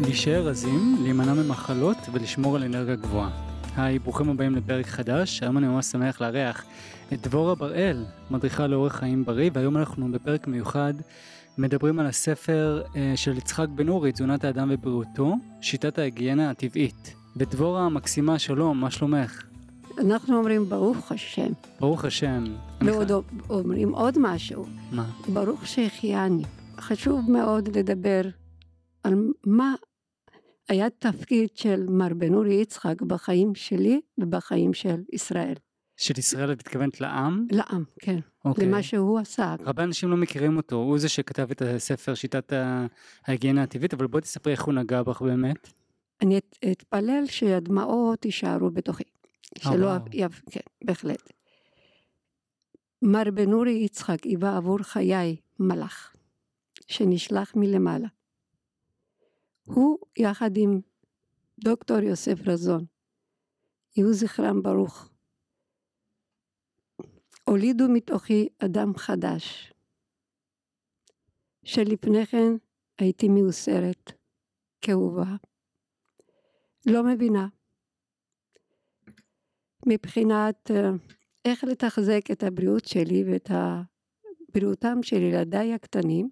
להישאר רזים, להימנע ממחלות ולשמור על אנרגיה גבוהה. היי, ברוכים הבאים לפרק חדש, היום אני ממש שמח לארח את דבורה בראל, מדריכה לאורך חיים בריא, והיום אנחנו בפרק מיוחד מדברים על הספר אה, של יצחק בן אורי, תזונת האדם ובריאותו, שיטת ההיגיינה הטבעית. ודבורה המקסימה, שלום, מה שלומך? אנחנו אומרים ברוך השם. ברוך השם. ועוד אומרים עוד משהו. מה? ברוך שהחייני. חשוב מאוד לדבר על מה היה תפקיד של מר בן אורי יצחק בחיים שלי ובחיים של ישראל. של ישראל את מתכוונת לעם? לעם, כן. אוקיי. למה שהוא עשה. הרבה אנשים לא מכירים אותו, הוא זה שכתב את הספר שיטת ההיגיינה הטבעית, אבל בואי תספרי איך הוא נגע בך באמת. אני את- אתפלל שהדמעות יישארו בתוכי. אה, שלא. יב- כן, בהחלט. מר בן אורי יצחק היווה עבור חיי מלאך, שנשלח מלמעלה. הוא יחד עם דוקטור יוסף רזון, יהיו זכרם ברוך, הולידו מתוכי אדם חדש, שלפני כן הייתי מיוסרת, כאובה, לא מבינה. מבחינת אה, איך לתחזק את הבריאות שלי ואת בריאותם של ילדיי הקטנים,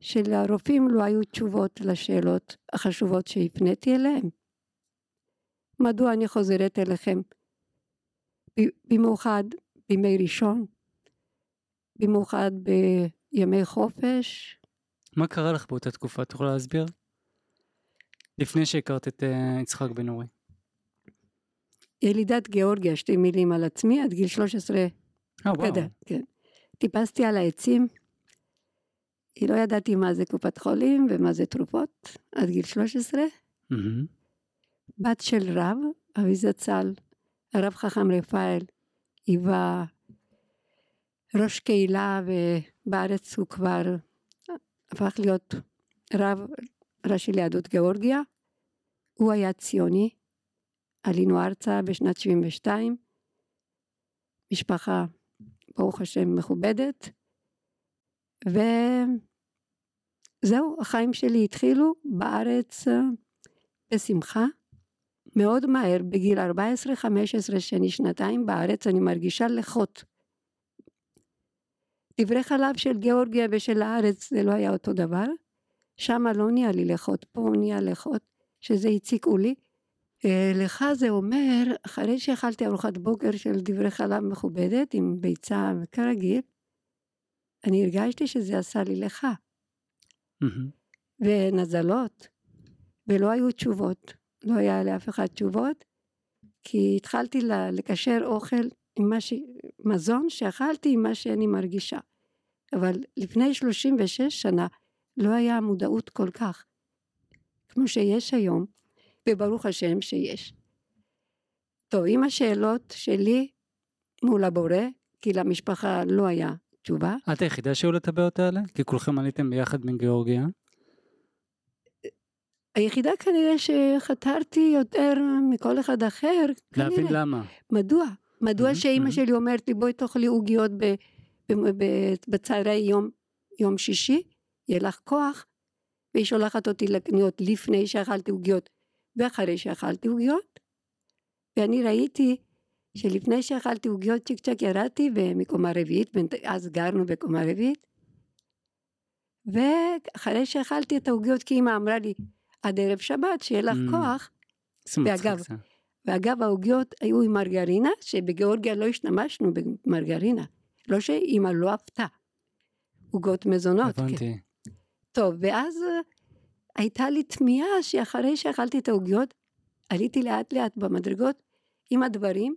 שלרופאים לא היו תשובות לשאלות החשובות שהפניתי אליהם. מדוע אני חוזרת אליכם? במיוחד בימי ראשון, במיוחד בימי חופש, מה קרה לך באותה תקופה, את יכולה להסביר? לפני שהכרת את אה, יצחק בן אורי. ילידת גיאורגיה, שתי מילים על עצמי, עד גיל 13 אה וואו. גדל, כן. טיפסתי על העצים, לא ידעתי מה זה קופת חולים ומה זה תרופות, עד גיל 13. מהמם. בת של רב, אבי זצ"ל, הרב חכם רפאל, היווה ראש קהילה ובארץ הוא כבר הפך להיות רב ראשי ליהדות גיאורגיה. הוא היה ציוני, עלינו ארצה בשנת 72, משפחה ברוך השם מכובדת, וזהו, החיים שלי התחילו בארץ אה, בשמחה. מאוד מהר, בגיל 14-15 שאני שנתיים בארץ, אני מרגישה לחות. דברי חלב של גיאורגיה ושל הארץ זה לא היה אותו דבר. שם לא נהיה לי לחות, פה נהיה לחות, שזה הציקו לי. אה, לך זה אומר, אחרי שאכלתי ארוחת בוקר של דברי חלב מכובדת עם ביצה כרגיל, אני הרגשתי שזה עשה לי לך. מהמם. ונזלות, ולא היו תשובות, לא היה לאף אחד תשובות, כי התחלתי לקשר אוכל עם מה ש... מזון שאכלתי עם מה שאני מרגישה. אבל לפני 36 שנה לא היה מודעות כל כך, כמו שיש היום, וברוך השם שיש. טוב, עם השאלות שלי מול הבורא, כי למשפחה לא היה תשובה, את היחידה שהיו לה את הבעיות האלה? כי כולכם עליתם ביחד מגיאורגיה. היחידה כנראה שחתרתי יותר מכל אחד אחר, להבין. למה. מדוע? מדוע מהמם, שאימא מהמם. שלי אומרת לי בואי תאכלי עוגיות בצהרי יום, יום שישי, יהיה לך כוח, והיא שולחת אותי לקניות לפני שאכלתי עוגיות ואחרי שאכלתי עוגיות, ואני ראיתי שלפני שאכלתי עוגיות צ'יק צ'ק ירדתי במקומה רביעית, אז גרנו בקומה רביעית, ואחרי שאכלתי את העוגיות כי אמא אמרה לי עד ערב שבת שיהיה לך Mm. כוח, ואגב. ואגב העוגיות היו עם מרגרינה, שבגיאורגיה לא השתמשנו במרגרינה. לא שאימא לא עפתה. עוגות מזונות. כן. הבנתי. טוב, ואז אה, הייתה לי תמיהה שאחרי שאכלתי את העוגיות, עליתי לאט לאט במדרגות עם הדברים,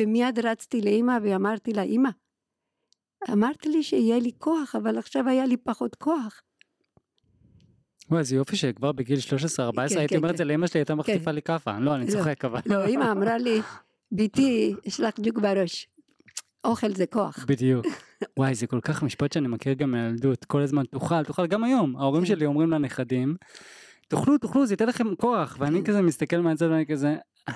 ומיד רצתי לאימא ואמרתי לה, אימא, אמרת לי שיהיה לי כוח, אבל עכשיו היה לי פחות כוח. וואי, איזה יופי שכבר בגיל 13-14 כן, הייתי כן, אומר את כן. זה לאמא שלי הייתה מחטיפה לי כאפה. לא, אני לא. צוחק אבל. לא, אימא אמרה לי, ביתי, יש לך ג'וק בראש. אוכל זה כוח. בדיוק. וואי, זה כל כך משפט שאני מכיר גם מהילדות. כל הזמן תאכל, תאכל, גם היום. ההורים כן. שלי אומרים לנכדים, תאכלו, תאכלו, זה ייתן לכם כוח. ואני כזה מסתכל מהצד ואני כזה,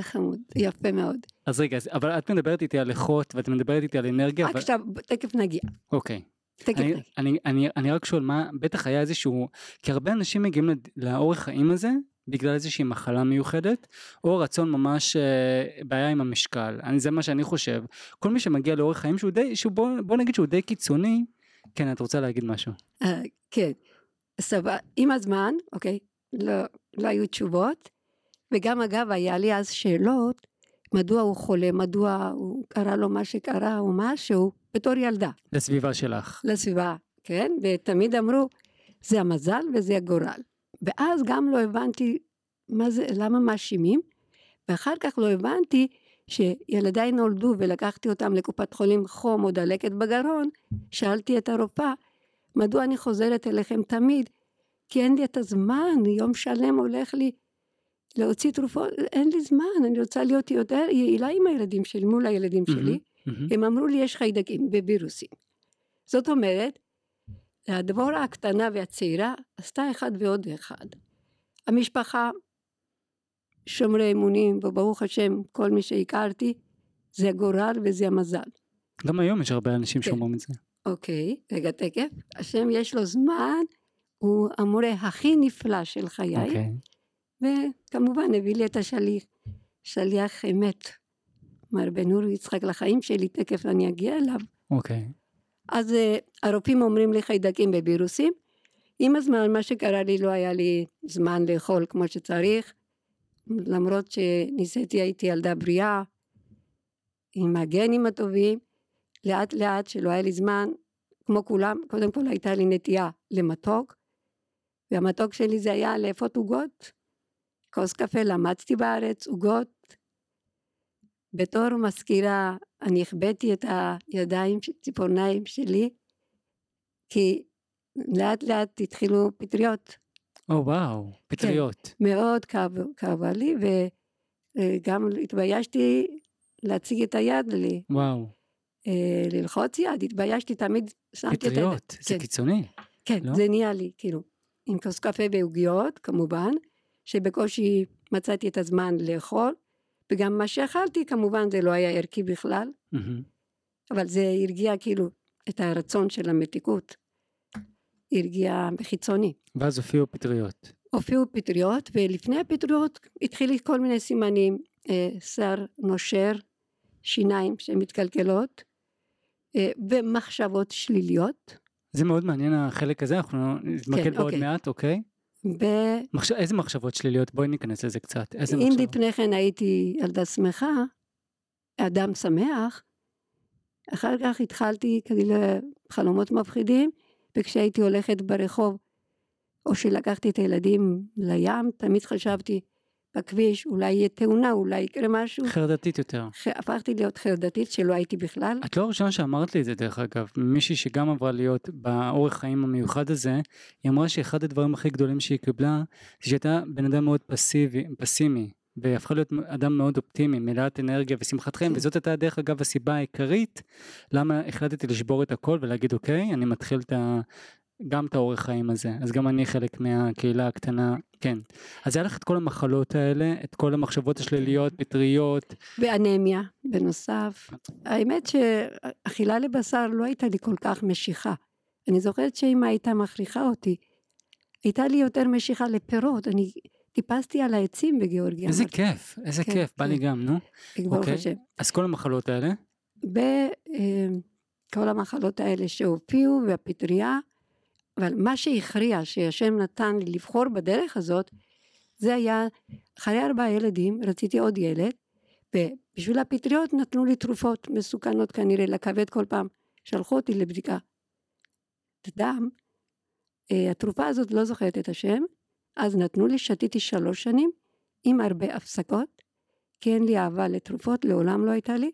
חמוד, יפה מאוד. אז רגע, אבל את מדברת איתי על איכות ואת מדברת איתי על אנרגיה, אבל... עכשיו, תכף נגיע. אוקיי. תגיד אני, לי. אני, אני, אני רק שואל מה, בטח היה איזשהו, כי הרבה אנשים מגיעים לאורך חיים הזה בגלל איזושהי מחלה מיוחדת, או רצון ממש אה, בעיה עם המשקל, אני, זה מה שאני חושב. כל מי שמגיע לאורך חיים שהוא די, שהוא בוא, בוא נגיד שהוא די קיצוני, כן, את רוצה להגיד משהו. אה, כן. סבבה, עם הזמן, אוקיי, לא, לא היו תשובות, וגם אגב היה לי אז שאלות, מדוע הוא חולה, מדוע הוא קרה לו מה שקרה או משהו, בתור ילדה, לסביבה שלך. לסביבה, כן? ותמיד אמרו, זה המזל וזה הגורל. ואז גם לא הבנתי מה זה, למה מאשימים, ואחר כך לא הבנתי שילדיי נולדו ולקחתי אותם לקופת חולים חום או דלקת בגרון, שאלתי את הרופאה, מדוע אני חוזרת אליכם תמיד? כי אין לי את הזמן, יום שלם הולך לי להוציא תרופות, אין לי זמן, אני רוצה להיות יותר יעילה עם הילדים שלי, מול הילדים שלי. הם אמרו לי יש חיידקים בווירוסים. זאת אומרת, הדבורה הקטנה והצעירה עשתה אחד ועוד אחד. המשפחה שומרי אמונים, וברוך השם כל מי שהכרתי זה הגורל וזה המזל. גם היום יש הרבה אנשים כן. שאומרים את זה. אוקיי, רגע תקף, השם יש לו זמן, הוא המורה הכי נפלא של חיי, אוקיי. וכמובן הביא לי את השליח, שליח אמת, מר בן אורי יצחק לחיים שלי, תכף אני אגיע אליו. אוקיי. אז אה, הרופאים אומרים לי חיידקים בווירוסים. עם הזמן מה שקרה לי לא היה לי זמן לאכול כמו שצריך, למרות שניסיתי הייתי ילדה בריאה, עם הגנים הטובים, לאט לאט שלא היה לי זמן, כמו כולם, קודם כל הייתה לי נטייה למתוק, והמתוק שלי זה היה לאפות עוגות, כוס קפה, למדתי בארץ, עוגות. בתור מזכירה אני החבאתי את הידיים, ציפורניים שלי, כי לאט לאט התחילו פטריות. או וואו, פטריות. מאוד כאב, כאבה לי, וגם התביישתי להציג את היד לי, וואו, אה, ללחוץ יד, התביישתי תמיד, שמתי את היד. פטריות, זה כן. קיצוני. כן, לא? זה נהיה לי, כאילו, עם כוס קפה ועוגיות, כמובן, שבקושי מצאתי את הזמן לאכול, וגם מה שאכלתי, כמובן, זה לא היה ערכי בכלל, מהמם. אבל זה הרגיע כאילו את הרצון של המתיקות, הרגיע בחיצוני. ואז הופיעו פטריות. הופיעו פטריות, ולפני הפטריות התחילי כל מיני סימנים, אה, שיער נושר, שיניים שמתקלקלות, אה, ומחשבות שליליות. זה מאוד מעניין החלק הזה, אנחנו נתמקד בעוד אוקיי. מעט, אוקיי? ו- מחש... איזה מחשבות שליליות? בואי ניכנס לזה קצת. איזה אם מחשבות? לפני כן הייתי ילדה שמחה, אדם שמח, אחר כך התחלתי כנראה חלומות מפחידים, וכשהייתי הולכת ברחוב, או שלקחתי את הילדים לים, תמיד חשבתי בכביש, אולי יהיה תאונה, אולי יקרה משהו. חרדתית יותר. הפכתי להיות חרדתית שלא הייתי בכלל. את לא הראשונה שאמרת לי את זה דרך אגב, מישהי שגם עברה להיות באורח חיים המיוחד הזה, היא אמרה שאחד הדברים הכי גדולים שהיא קיבלה, זה שהייתה בן אדם מאוד פסיבי, פסימי, והפכה להיות אדם מאוד אופטימי, מלאת אנרגיה ושמחת חיים, כן. וזאת הייתה דרך אגב הסיבה העיקרית למה החלטתי לשבור את הכל ולהגיד אוקיי, אני מתחיל את ה... גם את האורח חיים הזה, אז גם אני חלק מהקהילה הקטנה, כן. אז היה לך את כל המחלות האלה, את כל המחשבות השליליות, פטריות, ואנמיה בנוסף. האמת שאכילה לבשר לא הייתה לי כל כך משיכה. אני זוכרת שאמא הייתה מכריחה אותי. הייתה לי יותר משיכה לפירות, אני טיפסתי על העצים בגיאורגיה. איזה אמרתי, כיף, איזה כן, כיף, בא לי כן. גם, נו. אוקיי. אז כל המחלות האלה, וכל המחלות האלה שהופיעו והפטריה, אבל מה שהכריע שהשם נתן לי לבחור בדרך הזאת, זה היה אחרי ארבעה ילדים רציתי עוד ילד, ובשביל הפטריות נתנו לי תרופות מסוכנות כנראה לכבד כל פעם, שלחו אותי לבדיקה דם, אה, התרופה הזאת לא זוכרת את השם, אז נתנו לי, שתיתי שלוש שנים עם הרבה הפסקות, כי אין לי אהבה לתרופות, לעולם לא הייתה לי,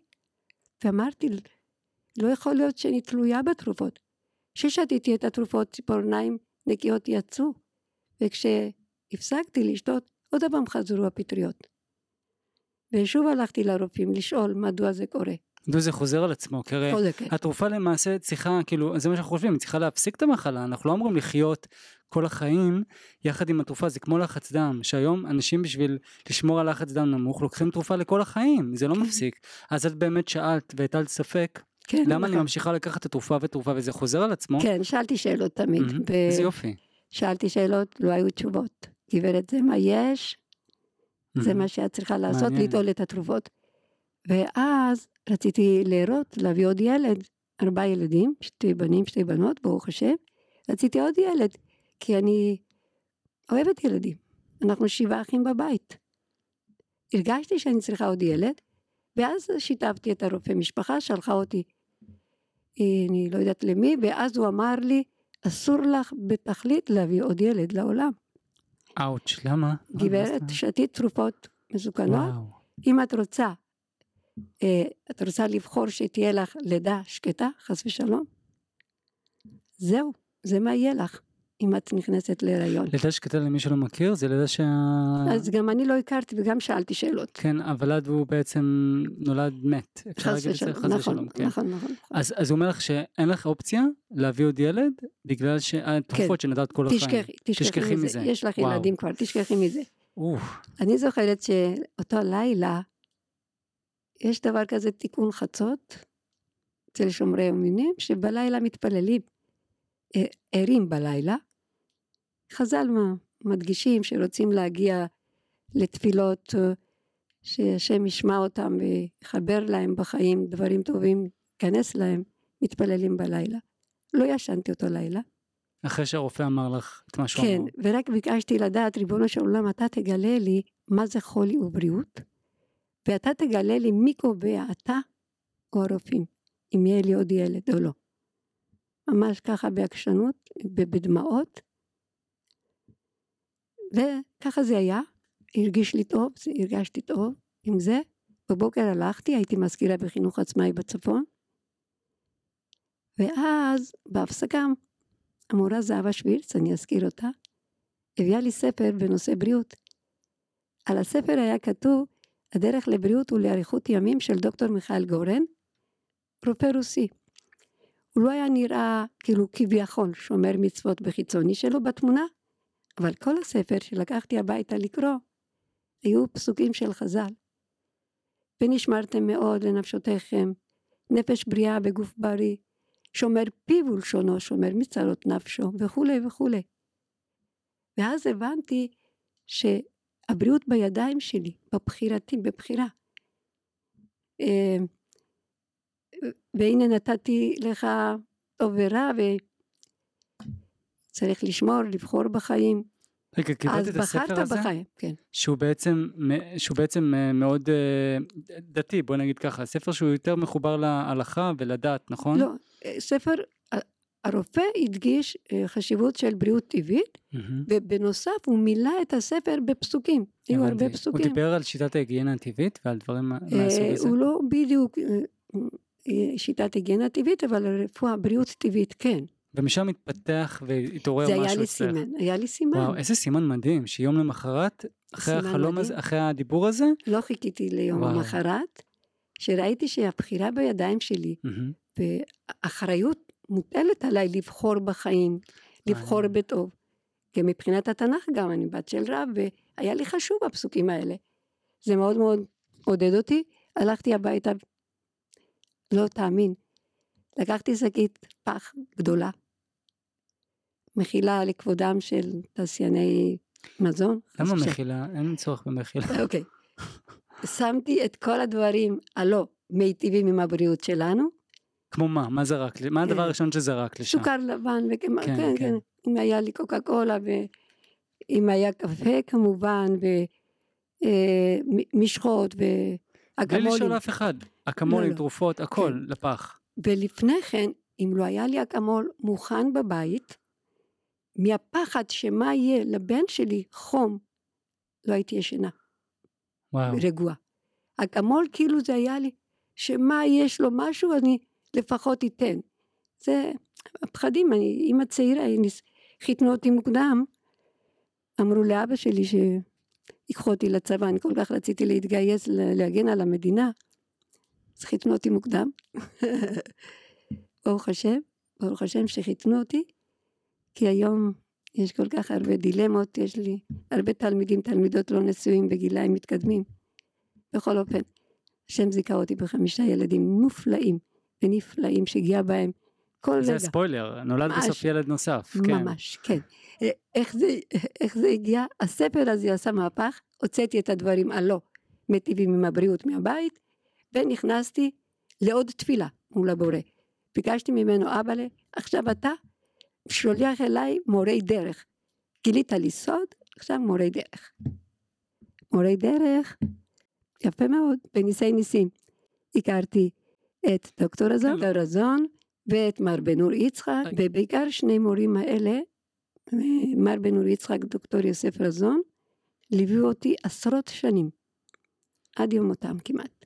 ואמרתי, לא יכול להיות שאני תלויה בתרופות. כששתיתי את התרופות, ציפורניים נקיות יצאו, וכשהפסקתי לשתות, עוד פעם חזרו הפטריות. ושוב הלכתי לרופאים לשאול מדוע זה קורה. מדוע זה חוזר על עצמו, כי הרי כן. התרופה למעשה צריכה, כאילו, זה מה שאנחנו חושבים, היא צריכה להפסיק את המחלה, אנחנו לא אמורים לחיות כל החיים יחד עם התרופה, זה כמו לחץ דם, שהיום אנשים בשביל לשמור על לחץ דם נמוך לוקחים תרופה לכל החיים, זה לא כן. מפסיק. אז את באמת שאלת והטלת ספק, כן, למה אני. ממשיכה לקחת את התרופה ותרופה וזה חוזר על עצמו? כן, שאלתי שאלות תמיד. איזה יופי. שאלתי שאלות, לא היו תשובות. גברת, זה מה יש, זה. מה שאת צריכה לעשות. ליטול את התרופות. ואז רציתי להרות, להביא עוד ילד, ארבעה ילדים, שתי בנים, שתי בנות, ברוך השם. רציתי עוד ילד, כי אני אוהבת ילדים. אנחנו שבעה אחים בבית. הרגשתי שאני צריכה עוד ילד, ואז שיתפתי את הרופא משפחה, שלחה אותי, אני לא יודעת למי, ואז הוא אמר לי, אסור לך בתכלית להביא עוד ילד לעולם. אאוץ', למה? מה- מה גברת? שתית תרופות מסוכנות, וואו. אם את רוצה, אה, את רוצה לבחור שתהיה לך לידה שקטה, חס ושלום, זהו, זה מה יהיה לך אם את נכנסת להיריון. לידה שקטה למי שלא מכיר, זה לידה שה... אז גם אני לא הכרתי וגם שאלתי שאלות. כן, הוולד הוא בעצם נולד מת. חס? ושלום, נכון, ושלום, כן. נכון, נכון. אז, אז הוא אומר לך שאין לך אופציה להביא עוד ילד בגלל שהתרופות שנתת כל החיים. תשכחי, תשכחי מזה. מזה. יש לך וואו. ילדים כבר, תשכחי מזה. אוף, אני זוכרת שאותו לילה, יש דבר כזה תיקון חצות אצל שומרי ימינים, שבלילה מתפללים, אה, ערים בלילה. חז"ל מה- מדגישים שרוצים להגיע לתפילות, אה, שהשם ישמע אותם ויחבר להם בחיים דברים טובים, ייכנס להם, מתפללים בלילה. לא ישנתי אותו לילה. אחרי שהרופא אמר לך את מה שהוא כן, אמר. ורק ביקשתי לדעת, ריבונו של עולם, אתה תגלה לי מה זה חולי ובריאות, ואתה תגלה לי מי קובע, אתה או הרופאים, אם יהיה לי עוד ילד או לא. ממש ככה בעקשנות, בדמעות, וככה זה היה, הרגיש לי טוב, הרגשתי טוב עם זה. בבוקר הלכתי, הייתי מזכירה בחינוך עצמאי בצפון, ואז בהפסקה המורה זהבה שווירץ, אני אזכיר אותה, הביאה לי ספר בנושא בריאות. על הספר היה כתוב, הדרך לבריאות ולאריכות ימים של דוקטור מיכאל גורן, רופא רוסי. הוא לא היה נראה כאילו כביכול שומר מצוות בחיצוני שלו בתמונה, אבל כל הספר שלקחתי הביתה לקרוא, היו פסוקים של חז"ל. ונשמרתם מאוד לנפשותיכם, נפש בריאה בגוף בריא, שומר פיו ולשונו, שומר מצרות נפשו, וכולי וכולי. ואז הבנתי שהבריאות בידיים שלי, בבחירתי, בבחירה. אה, והנה נתתי לך טוב ורע, וצריך לשמור, לבחור בחיים. רגע, קיבלת אז את הספר בחרת הזה? בחיים, כן. שהוא בעצם, שהוא בעצם אה, מאוד אה, דתי, בוא נגיד ככה, ספר שהוא יותר מחובר להלכה ולדת, נכון? לא, אה, ספר, הרופא הדגיש חשיבות של בריאות טבעית, מהמם. ובנוסף הוא מילא את הספר בפסוקים. היו הרבה. פסוקים. הוא דיבר על שיטת ההיגיינה הטבעית ועל דברים מה- מהסוג הזה? הוא לא בדיוק שיטת היגיינה טבעית, אבל רפואה, בריאות טבעית כן. ומשם התפתח והתעורר זה משהו היה לי אצלך. סימן, היה לי סימן. וואו, איזה סימן מדהים, שיום למחרת, אחרי החלום מדהים. הזה, אחרי הדיבור הזה, לא חיכיתי ליום וואו. המחרת, שראיתי שהבחירה בידיים שלי, מהמם. ואחריות מוטלת עליי לבחור בחיים, לבחור מעניין. בטוב. כי מבחינת התנ"ך גם, אני בת של רב, והיה לי חשוב הפסוקים האלה. זה מאוד מאוד עודד אותי. הלכתי הביתה, לא תאמין, לקחתי שקית פח גדולה, מכילה לכבודם של תעשייני מזון. למה מחילה? אין צורך במחילה. אוקיי. שמתי את כל הדברים הלא מיטיבים עם הבריאות שלנו, כמו מה? מה זרק? מה הדבר אה, הראשון שזרק לשם? סוכר לבן, וכן, כן, כן, כן. כן, אם היה לי קוקה קולה, ואם היה קפה כמובן, ומשחות, בלי ואקמולים. לשאול אף אחד. אקמולים, לא. תרופות, הכל, כן. לפח. ולפני כן, אם לא היה לי אקמול מוכן בבית, מהפחד שמה יהיה לבן שלי חום, לא הייתי ישנה, וואו. רגועה. אקמול כאילו זה היה לי, שמה יש לו משהו, אני לפחות אתן. זה הפחדים, אני אימא צעירה, חיתנו אותי מוקדם, אמרו לאבא שלי שיקחו אותי לצבא, אני כל כך רציתי להתגייס להגן על המדינה, חיתנו אותי מוקדם. ברוך השם, ברוך השם שחיתנו אותי, כי היום יש כל כך הרבה דילמות, יש לי הרבה תלמידים, תלמידות לא נשואים בגילאים מתקדמים. בכל אופן, השם זיכה אותי בחמישה ילדים מופלאים, ונפלאים שהגיע בהם כל זה רגע. ספוילר, נולד ממש. בסוף ילד נוסף, כן. ממש, כן. אה, איך זה, איך זה הגיע? הספר הזה עשה מהפך, הוצאתי את הדברים הלא מיטיבים עם הבריאות מהבית, ונכנסתי לעוד תפילה מול הבורא. ביקשתי ממנו, אבאלה, עכשיו אתה שולח אליי מורי דרך. גילית לי סוד, עכשיו מורי דרך. מורי דרך, יפה מאוד, בניסי ניסים. הכרתי את דוקטור רזון, כן. דוקטור רזון, ואת מר בן אור יצחק, רגע. ובעיקר שני מורים האלה, מר בן אור יצחק, דוקטור יוסף רזון, ליוו אותי עשרות שנים, עד יום מותם כמעט.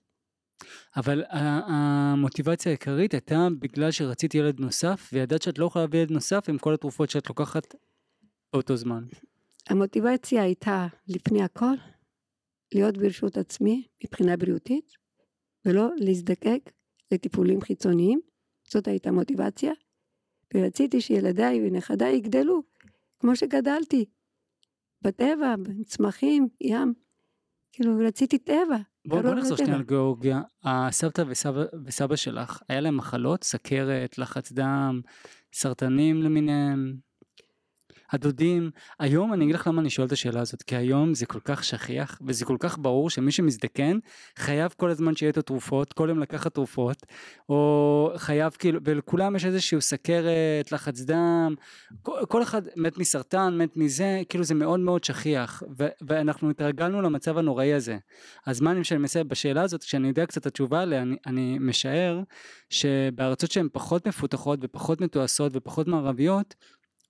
אבל המוטיבציה העיקרית הייתה בגלל שרצית ילד נוסף, וידעת שאת לא יכולה להביא ילד נוסף עם כל התרופות שאת לוקחת באותו זמן. המוטיבציה הייתה לפני הכל להיות ברשות עצמי מבחינה בריאותית ולא להזדקק לטיפולים חיצוניים, זאת הייתה מוטיבציה ורציתי שילדיי ונכדיי יגדלו כמו שגדלתי. בטבע, בצמחים, ים, כאילו רציתי טבע, בוא, בוא נחזור. שנייה לגיאורגיה. הסבתא וסבא, וסבא שלך, היה להם מחלות? סכרת, לחץ דם, סרטנים למיניהם? הדודים, היום אני אגיד לך למה אני שואל את השאלה הזאת, כי היום זה כל כך שכיח וזה כל כך ברור שמי שמזדקן חייב כל הזמן שיהיה איתו תרופות, כל יום לקחת תרופות, או חייב כאילו, ולכולם יש איזשהו סכרת, לחץ דם, כל, כל אחד מת מסרטן, מת מזה, כאילו זה מאוד מאוד שכיח, ו, ואנחנו התרגלנו למצב הנוראי הזה. אז מה אני מסיים בשאלה הזאת, כשאני יודע קצת את התשובה עליה, אני, אני משער שבארצות שהן פחות מפותחות ופחות מתועשות ופחות מערביות,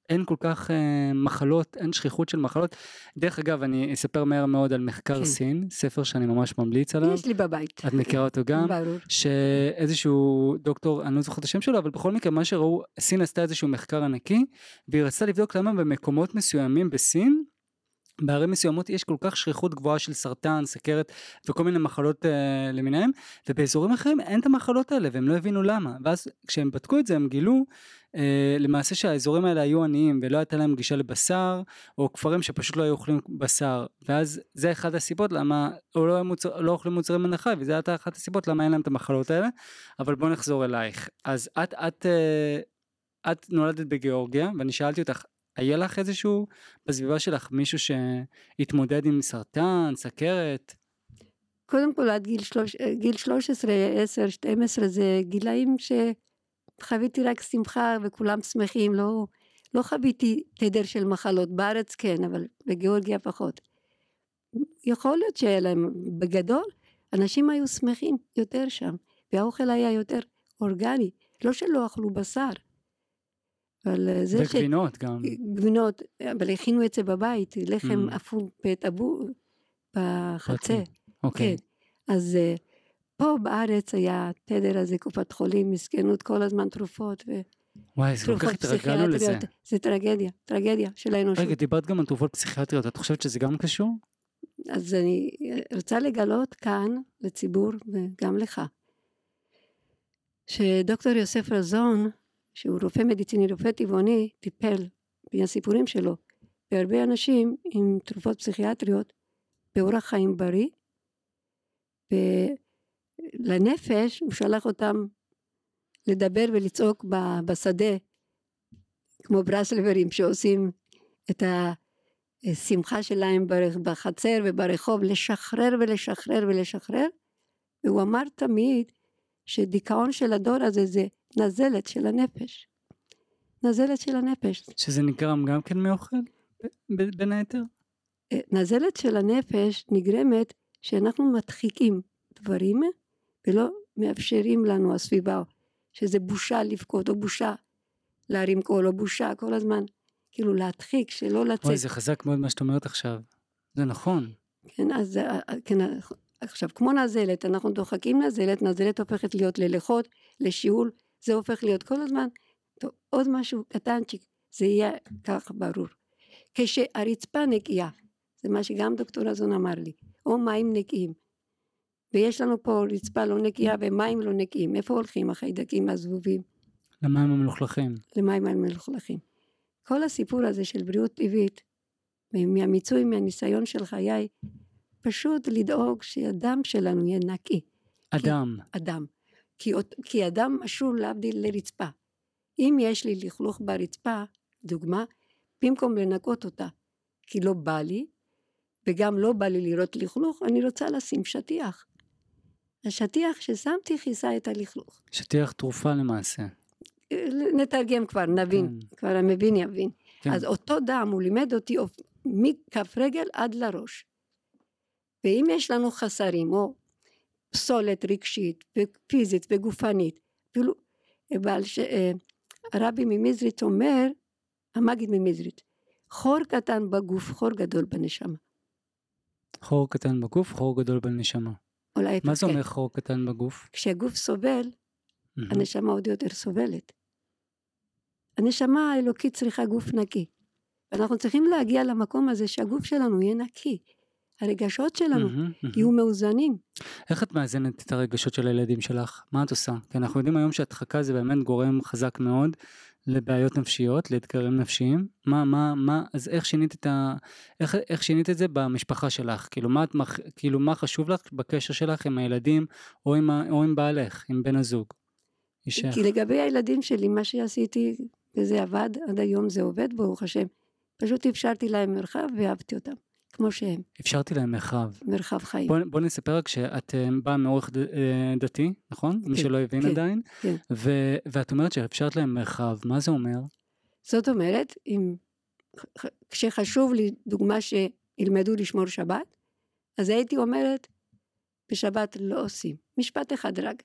אין כל כך אה, מחלות, אין שכיחות של מחלות. דרך אגב, אני אספר מהר מאוד על מחקר כן. סין, ספר שאני ממש ממליץ עליו. יש לי בבית, את מכירה אותו גם? ברור, שאיזשהו דוקטור, אני לא זוכר את השם שלו, אבל בכל מקרה מה שראו, סין עשתה איזשהו מחקר ענקי, והיא רצתה לבדוק למה במקומות מסוימים בסין, בערים מסוימות יש כל כך שכיחות גבוהה של סרטן, סכרת וכל מיני מחלות אה, למיניהם, ובאזורים אחרים אין את המחלות האלה והם לא הבינו למה. ואז כשהם בדקו את זה הם גילו אה, למעשה שהאזורים האלה היו עניים ולא הייתה להם גישה לבשר, או כפרים שפשוט לא היו אוכלים בשר. ואז זה אחת הסיבות למה, או לא, מוצר, לא אוכלים מוצרי מן החי, וזה הייתה אחת הסיבות למה אין להם את המחלות האלה. אבל בוא נחזור אלייך. אז את, את, אה, את נולדת בגיאורגיה, ואני שאלתי אותך, היה לך איזשהו בסביבה שלך מישהו שהתמודד עם סרטן, סכרת? קודם כל עד גיל, שלוש, גיל 13, 10, 12 זה גילאים שחוויתי רק שמחה וכולם שמחים, לא, לא חוויתי תדר של מחלות, בארץ כן, אבל בגיאורגיה פחות. יכול להיות שהיה להם, בגדול, אנשים היו שמחים יותר שם, והאוכל היה יותר אורגני, לא שלא אכלו בשר. אבל אה, זה ש... וגבינות גם. גבינות, אבל הכינו את זה בבית, לחם Mm. אפור בטבור בחצר. אוקיי. כן. אז אה, פה בארץ היה תדר הזה, קופת חולים, מסכנות, כל הזמן תרופות וואי, זה כל כך התרגלנו לזה. זה טרגדיה, טרגדיה של האנושות. רגע, דיברת גם על תרופות פסיכיאטריות, את חושבת שזה גם קשור? אז אני אה, רוצה לגלות כאן לציבור וגם לך, שדוקטור יוסף רזון, שהוא רופא מדיציני, רופא טבעוני, טיפל מהסיפורים שלו. בהרבה אנשים עם תרופות פסיכיאטריות באורח חיים בריא, ולנפש הוא שלח אותם לדבר ולצעוק בשדה, כמו ברסלברים שעושים את השמחה שלהם בחצר וברחוב, לשחרר ולשחרר ולשחרר, והוא אמר תמיד שדיכאון של הדור הזה זה נזלת של הנפש. נזלת של הנפש. שזה נגרם גם כן מאוכל? בין היתר? אה, נזלת של הנפש נגרמת שאנחנו מדחיקים דברים ולא מאפשרים לנו הסביבה, שזה בושה לבכות או בושה להרים קול או בושה כל הזמן, כאילו להדחיק, שלא לצאת. זה חזק מאוד מה שאת אומרת עכשיו. זה נכון. כן, אז אה, אה, כן, עכשיו כמו נזלת, אנחנו דוחקים נזלת, נזלת הופכת להיות ללחות, לשיעול, זה הופך להיות כל הזמן. טוב, עוד משהו קטנצ'יק, זה יהיה כך ברור. כשהרצפה נקייה, זה מה שגם דוקטור רזון אמר לי, או מים נקיים, ויש לנו פה רצפה לא נקייה ומים לא נקיים, איפה הולכים החיידקים הזבובים? למים המלוכלכים. למים המלוכלכים. כל הסיפור הזה של בריאות טבעית, מהמיצוי, מהניסיון של חיי, פשוט לדאוג שהדם שלנו יהיה נקי. אדם. אדם. כי, כי אדם משול להבדיל לרצפה. אם יש לי לכלוך ברצפה, דוגמה, במקום לנקות אותה, כי לא בא לי, וגם לא בא לי לראות לכלוך, אני רוצה לשים שטיח. השטיח ששמתי כיסה את הלכלוך. שטיח תרופה למעשה. נתרגם כבר, נבין, כן. כבר המבין יבין. כן. אז אותו דם הוא לימד אותי מכף רגל עד לראש. ואם יש לנו חסרים או פסולת רגשית ופיזית וגופנית, אפילו בעל ש... אה, הרבי ממזריץ' אומר, המגיד ממזריץ', חור קטן בגוף, חור גדול בנשמה. חור קטן בגוף, חור גדול בנשמה. אולי מה זה. אומר חור קטן בגוף? כשהגוף סובל, מהמם. הנשמה עוד יותר סובלת. הנשמה האלוקית צריכה גוף נקי. ואנחנו צריכים להגיע למקום הזה שהגוף שלנו יהיה נקי. הרגשות שלנו מהמם, מהמם. יהיו מאוזנים. איך את מאזנת את הרגשות של הילדים שלך? מה את עושה? כי אנחנו יודעים היום שהדחקה זה באמת גורם חזק מאוד לבעיות נפשיות, לאתגרים נפשיים. מה, מה, מה, אז איך שינית את ה... איך, איך שינית את זה במשפחה שלך? כאילו מה, את, כאילו מה חשוב לך בקשר שלך עם הילדים או עם, ה, או עם בעלך, עם בן הזוג? אישך. כי לגבי הילדים שלי, מה שעשיתי, וזה עבד, עד היום זה עובד, ברוך השם. פשוט אפשרתי להם מרחב ואהבתי אותם, כמו שהם, אפשרתי להם מרחב. מרחב חיים. בוא, בוא נספר רק שאת אה, באה מאורך ד, אה, דתי, נכון? מי כן, שלא הבין כן, עדיין. כן. ו, ואת אומרת שאפשרת להם מרחב, מה זה אומר? זאת אומרת, אם, כשחשוב לי, דוגמה שילמדו לשמור שבת, אז הייתי אומרת, בשבת לא עושים. משפט אחד רק.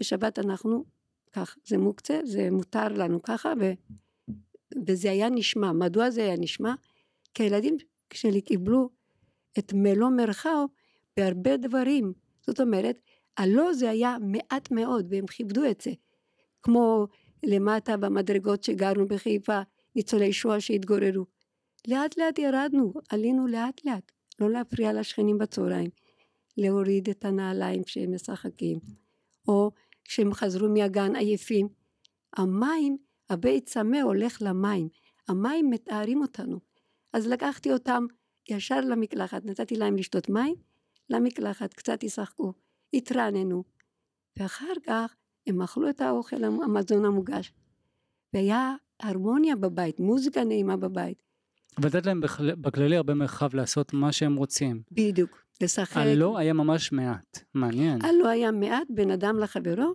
בשבת אנחנו, כך, זה מוקצה, זה מותר לנו ככה, ו, וזה היה נשמע. מדוע זה היה נשמע? כי הילדים שלי קיבלו את מלוא מרחב בהרבה דברים. זאת אומרת, הלא זה היה מעט מאוד, והם כיבדו את זה. כמו למטה במדרגות שגרנו בחיפה, ניצולי שואה שהתגוררו. לאט לאט ירדנו, עלינו לאט לאט, לא להפריע לשכנים בצהריים, להוריד את הנעליים כשהם משחקים, או כשהם חזרו מהגן עייפים. המים, הבית צמא הולך למים, המים מתארים אותנו. אז לקחתי אותם ישר למקלחת, נתתי להם לשתות מים, למקלחת, קצת ישחקו, התרעננו, ואחר כך הם אכלו את האוכל, המזון המוגש. והיה הרמוניה בבית, מוזיקה נעימה בבית. ולתת להם בכל... בכללי הרבה מרחב לעשות מה שהם רוצים. בדיוק, לשחק. הלא היה ממש מעט. מעניין. הלא היה מעט בין אדם לחברו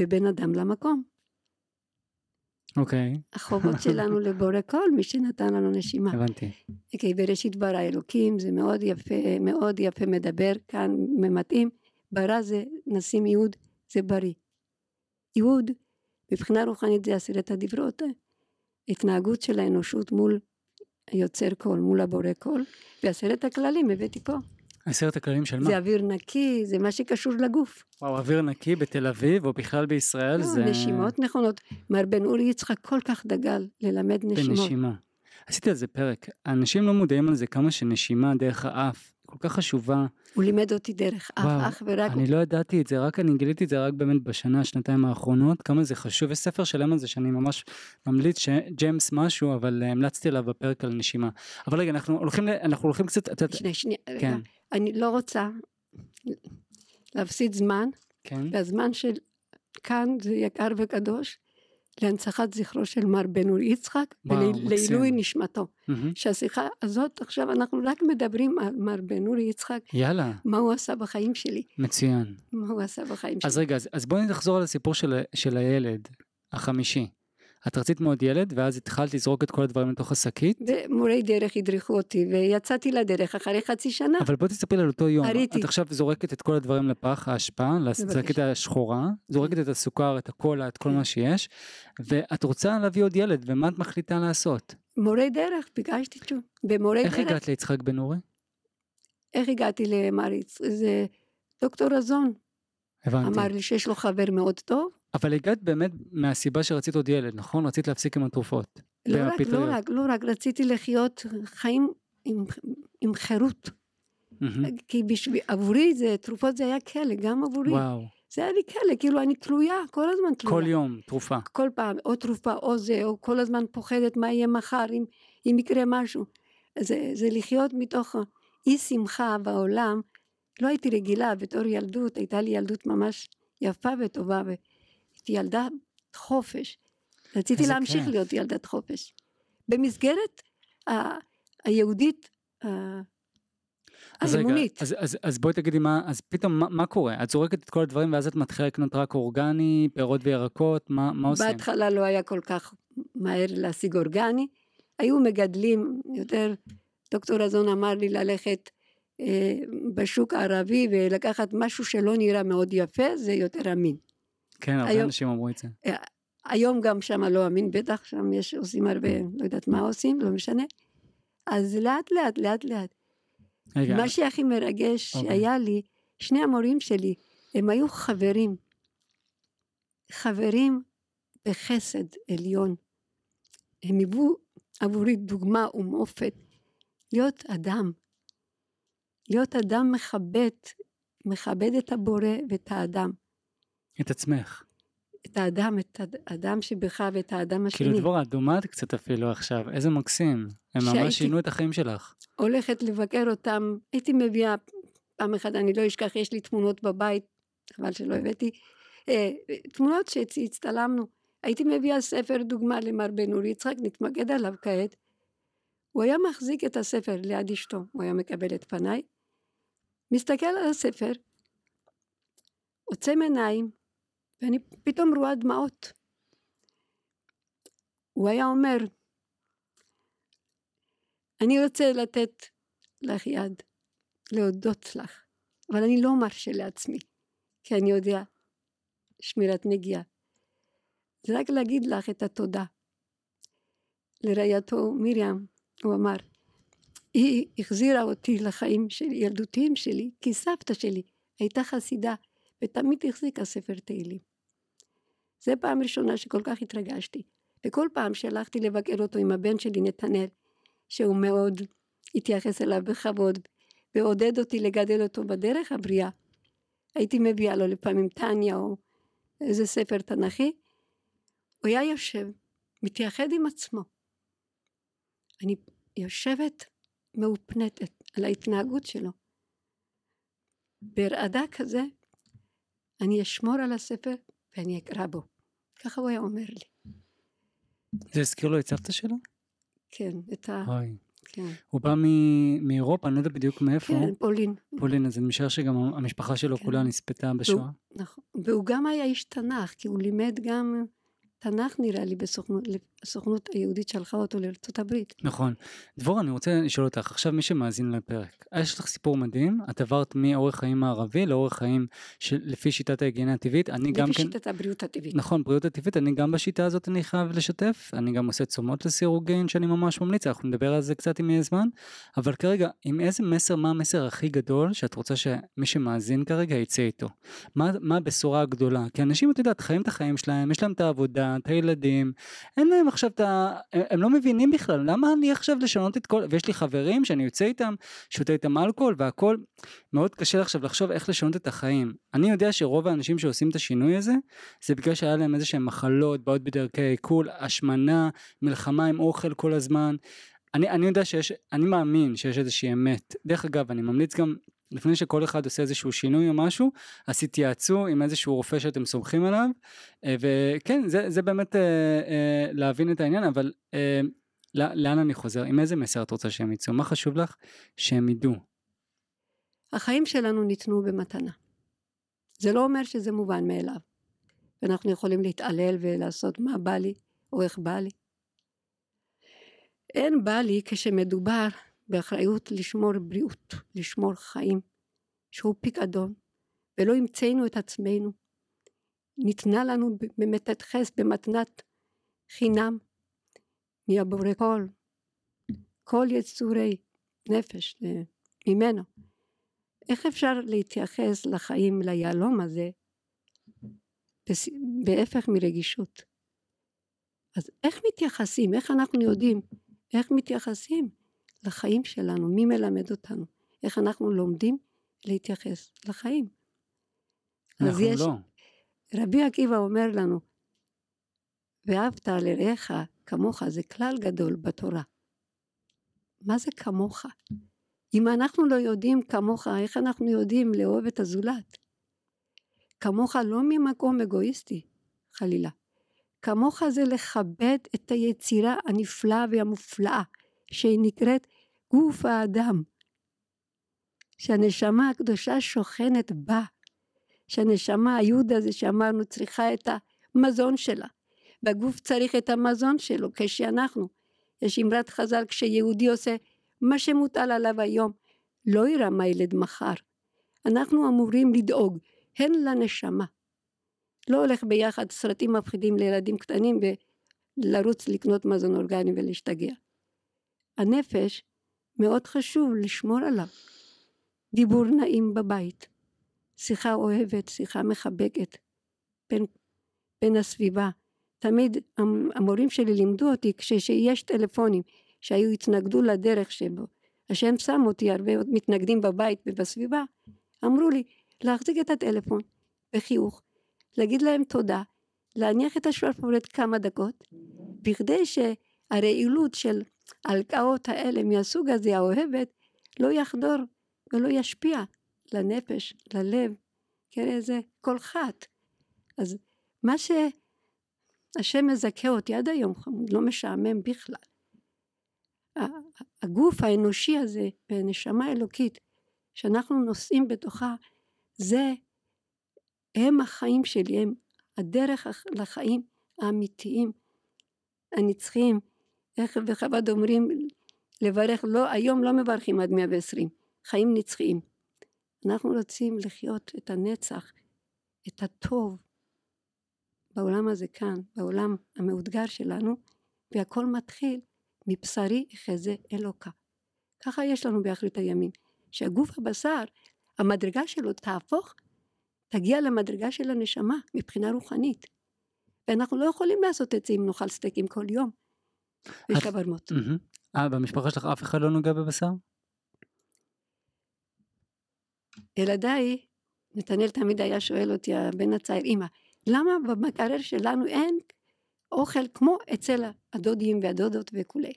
ובין אדם למקום. אוקיי, החובות שלנו לבורא כל מי שנתן לנו נשימה. הבנתי. כי בראשית ברא אלוקים זה מאוד יפה, מאוד יפה מדבר כאן מתאים. ברא זה נשים יהוד זה בריא. יהוד מבחינה רוחנית זה עשרת הדברות. התנהגות של האנושות מול היוצר כל, מול הבורא כל, ועשרת הכללים הבאתי פה. עשרת הכללים של מה? זה אוויר נקי, זה מה שקשור לגוף. וואו, אוויר נקי בתל אביב או בכלל בישראל לא, זה... נשימות נכונות. מר בן אורי יצחק כל כך דגל ללמד נשימות. בנשימה. עשיתי על זה פרק. אנשים לא מודעים על זה כמה שנשימה דרך האף כל כך חשובה. הוא לימד אותי דרך אף, וואו, אך ורק אני לא ידעתי את זה, רק אני גיליתי את זה רק באמת בשנה, שנתיים האחרונות, כמה זה חשוב. יש ספר שלם על זה שאני ממש ממליץ, ש- ג'יימס משהו, אבל אה, המלצתי עליו בפרק על נשימה. אבל רגע, אנחנו הולכים, אנחנו הולכים קצת, שנייה, שנייה, רגע. כן, אני לא רוצה להפסיד זמן, כן, והזמן של כאן זה יקר וקדוש, להנצחת זכרו של מר בן אורי יצחק, ולעילוי. נשמתו. מהמם. שהשיחה הזאת, עכשיו אנחנו רק מדברים על מר בן אורי יצחק, יאללה, מה הוא עשה בחיים שלי. מצוין. מה הוא עשה בחיים אז שלי. רגע, אז, אז בואי נחזור על הסיפור של, של הילד, החמישי. את רצית מאוד ילד, ואז התחלת לזרוק את כל הדברים לתוך השקית, ומורי דרך הדריכו אותי, ויצאתי לדרך אחרי חצי שנה. אבל בואי תספרי על אותו יום. הריתי. את עכשיו זורקת את כל הדברים לפח האשפה, לשקית השחורה, זורקת את הסוכר, את הקולה, את כל. מה שיש, ואת רוצה להביא עוד ילד, ומה את מחליטה לעשות? מורי דרך, ביקשתי תשוב. במורי איך דרך, הגעת ליצחק בן אורי? איך הגעתי למר יצחק? זה דוקטור רזון הבנתי. אמר לי שיש לו חבר מאוד טוב. אבל הגעת באמת מהסיבה שרצית עוד ילד, נכון? רצית להפסיק עם התרופות. לא רק. לא רק, לא רק, רציתי לחיות חיים עם, עם חירות. מהמם. כי בשביל, עבורי זה, תרופות זה היה כלא, גם עבורי. וואו, זה היה לי כלא, כאילו אני תלויה, כל הזמן תלויה. כל יום תרופה. כל פעם, או תרופה, או זה, או כל הזמן פוחדת מה יהיה מחר, אם, אם יקרה משהו. זה, זה לחיות מתוך אי שמחה בעולם. לא הייתי רגילה, בתור ילדות, הייתה לי ילדות ממש יפה וטובה, והייתי ילדת חופש. רציתי להמשיך כיף. להיות ילדת חופש. במסגרת ה- היהודית ה- אז רגע. אז, אז, אז בואי תגידי מה, אז פתאום מה, מה קורה? את זורקת את כל הדברים ואז את מתחילה לקנות רק אורגני, פירות וירקות, מה, מה עושים? בהתחלה לא היה כל כך מהר להשיג אורגני. היו מגדלים יותר, דוקטור רזון אמר לי ללכת אה, בשוק הערבי ולקחת משהו שלא נראה מאוד יפה, זה יותר אמין. כן, הרבה היום- אנשים אמרו את זה. היום גם שם לא אמין, בטח שם יש, עושים הרבה, לא יודעת מה עושים, לא משנה. אז לאט לאט, לאט לאט. רגע, מה שהכי מרגש אוקיי. שהיה לי, שני המורים שלי, הם היו חברים. חברים בחסד עליון. הם היוו עבורי דוגמה ומופת. להיות אדם. להיות אדם מכבד, מכבד את הבורא ואת האדם. את עצמך. את האדם, את האדם שבך ואת האדם השני. כאילו דבורה, דומעת קצת אפילו עכשיו, איזה מקסים. הם ממש שינו את החיים שלך. הולכת לבקר אותם, הייתי מביאה, פעם אחת אני לא אשכח, יש לי תמונות בבית, חבל שלא הבאתי, אה, תמונות שהצטלמנו. הייתי מביאה ספר דוגמה למר בן אורי יצחק, נתמקד עליו כעת. הוא היה מחזיק את הספר ליד אשתו, הוא היה מקבל את פניי, מסתכל על הספר, עוצם עיניים, ואני פתאום רואה דמעות. הוא היה אומר, אני רוצה לתת לך יד, להודות לך, אבל אני לא מרשה לעצמי, כי אני יודע שמירת נגיעה. זה רק להגיד לך את התודה. לרעייתו מרים, הוא אמר, היא החזירה אותי לחיים של ילדותיים שלי, כי סבתא שלי הייתה חסידה, ותמיד החזיקה ספר תהילים. זו פעם ראשונה שכל כך התרגשתי, וכל פעם שהלכתי לבקר אותו עם הבן שלי נתנאל, שהוא מאוד התייחס אליו בכבוד, ועודד אותי לגדל אותו בדרך הבריאה. הייתי מביאה לו לפעמים טניה או איזה ספר תנ"כי, הוא היה יושב, מתייחד עם עצמו. אני יושבת מאופנתת על ההתנהגות שלו. ברעדה כזה, אני אשמור על הספר ואני אקרא בו. ככה הוא היה אומר לי. זה הזכיר לו את סבתא שלו? כן, את ה... אוי. כן, הוא בא מ- מאירופה, אני לא יודע בדיוק מאיפה. כן, פולין. פולין, אז אני משער שגם המשפחה שלו כן. כולה נספתה בשואה. נכון. והוא גם היה איש תנ"ך, כי הוא לימד גם תנ"ך נראה לי בסוכנות, הסוכנות היהודית שלחה אותו לארצות הברית. נכון. דבורה, אני רוצה לשאול אותך, עכשיו מי שמאזין לפרק, יש לך סיפור מדהים, את עברת מאורח חיים מערבי לאורח חיים לפי שיטת ההיגיינה הטבעית, אני גם לפי כן... שיטת הבריאות הטבעית. נכון, בריאות הטבעית, אני גם בשיטה הזאת אני חייב לשתף, אני גם עושה צומות לסירוגין שאני ממש ממליץ, אנחנו נדבר על זה קצת אם יהיה זמן, אבל כרגע, עם איזה מסר, מה המסר הכי גדול שאת רוצה שמי שמאזין כרגע יצא איתו? מה, מה הבשורה הגדולה? כי אנשים, את יודעת, חיים את החיים שלהם, יש להם את העבודה, את הילדים, אין להם עכשיו את ה... הם לא מבינים בכלל, למה אני עכשיו לשנות את כל... ויש לי חברים שאני יוצא איתם, שותה איתם אלכוהול והכל, מאוד קשה עכשיו לחשוב איך לשנות את החיים. אני יודע שרוב האנשים שעושים את השינוי הזה, זה בגלל שהיה להם איזה שהם מחלות, בעיות בדרכי עיכול, השמנה, מלחמה עם אוכל כל הזמן. אני, אני יודע שיש, אני מאמין שיש איזושהי אמת. דרך אגב, אני ממליץ גם, לפני שכל אחד עושה איזשהו שינוי או משהו, אז תתייעצו עם איזשהו רופא שאתם סומכים עליו, אה, וכן, זה, זה באמת אה, אה, להבין את העניין, אבל אה, לא- לאן אני חוזר? עם איזה מסר את רוצה שהם יצאו? מה חשוב לך? שהם ידעו. החיים שלנו ניתנו במתנה. זה לא אומר שזה מובן מאליו. ואנחנו יכולים להתעלל ולעשות מה בא לי או איך בא לי. אין בא לי כשמדובר באחריות לשמור בריאות, לשמור חיים, שהוא פיקדון, ולא המצאנו את עצמנו. ניתנה לנו במתת חס במתנת חינם מהבורא כל, כל יצורי נפש אה, ממנו. איך אפשר להתייחס לחיים, ליהלום הזה, בהפך מרגישות? אז איך מתייחסים? איך אנחנו יודעים? איך מתייחסים לחיים שלנו? מי מלמד אותנו? איך אנחנו לומדים להתייחס לחיים? אז יש, לא. רבי עקיבא אומר לנו, ואהבת לרעך כמוך זה כלל גדול בתורה. מה זה כמוך? אם אנחנו לא יודעים כמוך, איך אנחנו יודעים לאהוב את הזולת? כמוך לא ממקום אגואיסטי, חלילה. כמוך זה לכבד את היצירה הנפלאה והמופלאה שהיא נקראת גוף האדם. שהנשמה הקדושה שוכנת בה. שהנשמה היהוד הזה שאמרנו צריכה את המזון שלה. והגוף צריך את המזון שלו כשאנחנו. יש אמרת חז"ל כשיהודי עושה מה שמוטל עליו היום לא יראה מה ילד מחר. אנחנו אמורים לדאוג הן לנשמה. לא הולך ביחד סרטים מפחידים לילדים קטנים ולרוץ לקנות מזון אורגני ולהשתגע. הנפש מאוד חשוב לשמור עליו. דיבור נעים בבית, שיחה אוהבת, שיחה מחבקת בין, בין הסביבה. תמיד המורים שלי לימדו אותי כשיש טלפונים שהיו התנגדו לדרך שבו השם שם אותי הרבה מתנגדים בבית ובסביבה אמרו לי להחזיק את הטלפון בחיוך להגיד להם תודה להניח את השפרפורת כמה דקות בכדי שהרעילות של ההלקאות האלה מהסוג הזה האוהבת לא יחדור ולא ישפיע לנפש, ללב, כן איזה כל חת. אז מה שהשם מזכה אותי עד היום לא משעמם בכלל. הגוף האנושי הזה והנשמה האלוקית שאנחנו נושאים בתוכה זה הם החיים שלי, הם הדרך לחיים האמיתיים הנצחיים. איך בחב"ד אומרים לברך, לא, היום לא מברכים עד 120, חיים נצחיים. אנחנו רוצים לחיות את הנצח, את הטוב, בעולם הזה כאן, בעולם המאותגר שלנו, והכל מתחיל מבשרי אחזה אלוקה. ככה יש לנו באחרית הימים, שהגוף הבשר, המדרגה שלו תהפוך, תגיע למדרגה של הנשמה מבחינה רוחנית. ואנחנו לא יכולים לעשות את זה אם נאכל סטייקים כל יום. ושווארמות. אה, במשפחה שלך אף אחד לא נוגע בבשר? ילדיי, נתנאל תמיד היה שואל אותי, הבן הצעיר, אמא, למה במקרר שלנו אין אוכל כמו אצל הדודים והדודות וכולי?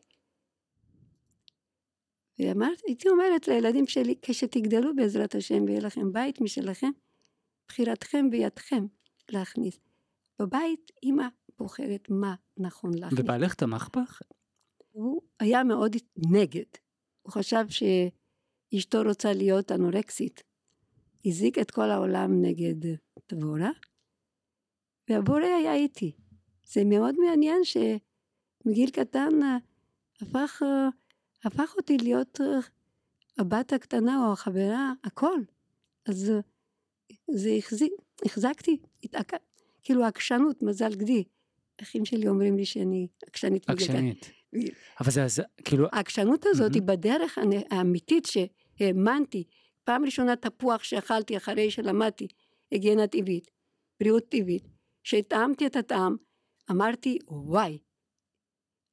ואמרתי, הייתי אומרת לילדים שלי, כשתגדלו בעזרת השם ויהיה לכם בית משלכם, בחירתכם בידכם להכניס. בבית אמא בוחרת מה נכון להכניס. ובעלך תמך בך? הוא היה מאוד נגד. הוא חשב שאשתו רוצה להיות אנורקסית. הזיק את כל העולם נגד דבורה, והבורא היה איתי. זה מאוד מעניין שמגיל קטן הפך, הפך אותי להיות הבת הקטנה או החברה, הכל. אז זה החזיק, החזקתי, התעק... כאילו עקשנות, מזל גדי. אחים שלי אומרים לי שאני עקשנית. עקשנית. אבל זה, זה כאילו... העקשנות הזאת היא בדרך האמיתית שהאמנתי. פעם ראשונה תפוח שאכלתי אחרי שלמדתי היגיינה טבעית, בריאות טבעית, שהטעמתי את הטעם, אמרתי וואי.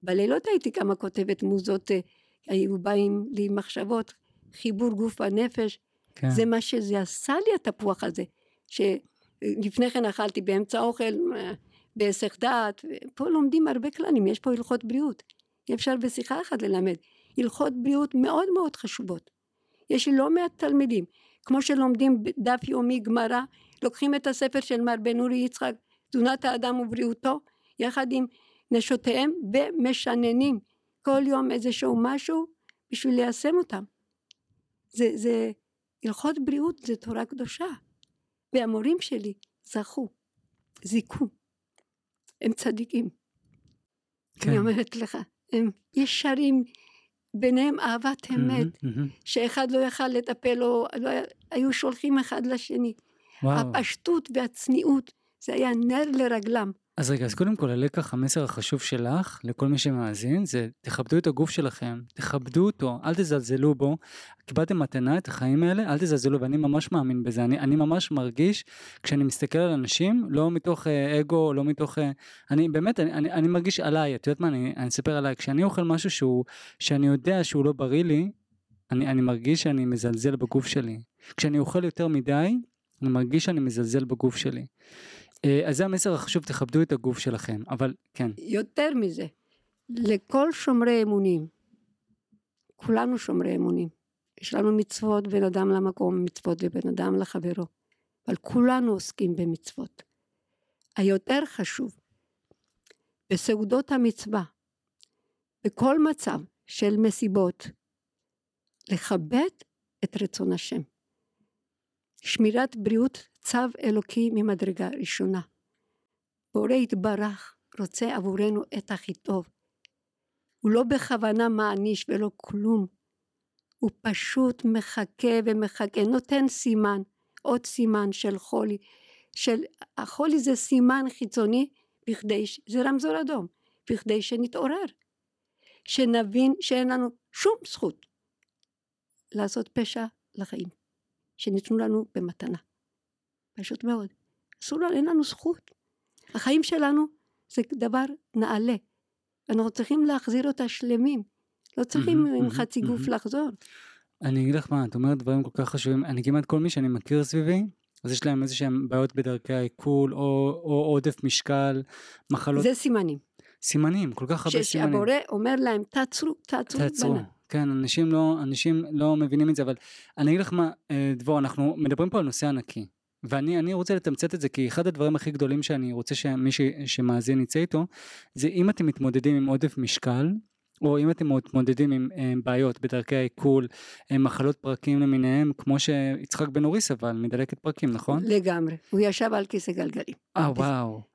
בלילות הייתי כמה כותבת מוזות, אה, היו באים לי מחשבות, חיבור גוף הנפש, כן. זה מה שזה עשה לי התפוח הזה, שלפני כן אכלתי באמצע האוכל אה, בהיסח דעת, פה לומדים הרבה כללים, יש פה הלכות בריאות, אי אפשר בשיחה אחת ללמד, הלכות בריאות מאוד מאוד חשובות. יש לא מעט תלמידים, כמו שלומדים דף יומי גמרא, לוקחים את הספר של מר בן אורי יצחק, תזונת האדם ובריאותו, יחד עם נשותיהם ומשננים כל יום איזשהו משהו בשביל ליישם אותם. זה, זה הלכות בריאות זה תורה קדושה. והמורים שלי זכו, זיכו. הם צדיקים. כן. אני אומרת לך, הם ישרים, ביניהם אהבת אמת, mm-hmm, mm-hmm. שאחד לא יכל לטפל, או לא, היו שולחים אחד לשני. וואו. הפשטות והצניעות, זה היה נר לרגלם. אז רגע, אז קודם כל הלקח, המסר החשוב שלך, לכל מי שמאזין, זה תכבדו את הגוף שלכם, תכבדו אותו, אל תזלזלו בו. קיבלתם מתנה את החיים האלה, אל תזלזלו, ואני ממש מאמין בזה. אני, אני ממש מרגיש, כשאני מסתכל על אנשים, לא מתוך אה, אגו, לא מתוך... אה, אני באמת, אני, אני, אני מרגיש עליי, את יודעת מה, אני, אני אספר עליי, כשאני אוכל משהו שהוא, שאני יודע שהוא לא בריא לי, אני, אני מרגיש שאני מזלזל בגוף שלי. כשאני אוכל יותר מדי, אני מרגיש שאני מזלזל בגוף שלי. אה, אז זה המסר החשוב, תכבדו את הגוף שלכם, אבל כן. יותר מזה, לכל שומרי אמונים, כולנו שומרי אמונים. יש לנו מצוות בין אדם למקום, מצוות לבין אדם לחברו. אבל כולנו עוסקים במצוות. היותר חשוב, בסעודות המצווה, בכל מצב של מסיבות, לכבד את רצון השם. שמירת בריאות צו אלוקי ממדרגה ראשונה. בורא יתברך רוצה עבורנו את הכי טוב. הוא לא בכוונה מעניש ולא כלום. הוא פשוט מחכה ומחכה, נותן סימן, עוד סימן של חולי. של, החולי זה סימן חיצוני בכדי, זה רמזור אדום, בכדי שנתעורר. שנבין שאין לנו שום זכות לעשות פשע לחיים, שניתנו לנו במתנה. פשוט מאוד. אסור לנו, אין לנו זכות. החיים שלנו זה דבר נעלה. אנחנו צריכים להחזיר אותה שלמים. לא צריכים עם חצי גוף לחזור. אני אגיד לך מה, את אומרת דברים כל כך חשובים. אני כמעט כל מי שאני מכיר סביבי, אז יש להם איזה שהם בעיות בדרכי העיכול, או, או עודף משקל, מחלות. זה סימנים. סימנים, כל כך הרבה סימנים. שהבורא אומר להם, תעצרו, תעצרו. תעצרו. בנה. כן, אנשים לא, אנשים לא מבינים את זה, אבל אני אגיד לך מה, אה, דבור, אנחנו מדברים פה על נושא ענקי. ואני רוצה לתמצת את זה כי אחד הדברים הכי גדולים שאני רוצה שמי ש, שמאזין יצא איתו זה אם אתם מתמודדים עם עודף משקל או אם אתם מתמודדים עם, עם אה, בעיות בדרכי העיכול, אה, מחלות פרקים למיניהם, כמו שיצחק בן אורי סבל מדלקת פרקים, נכון? לגמרי, הוא ישב על כיסא גלגלים. אה, וואו.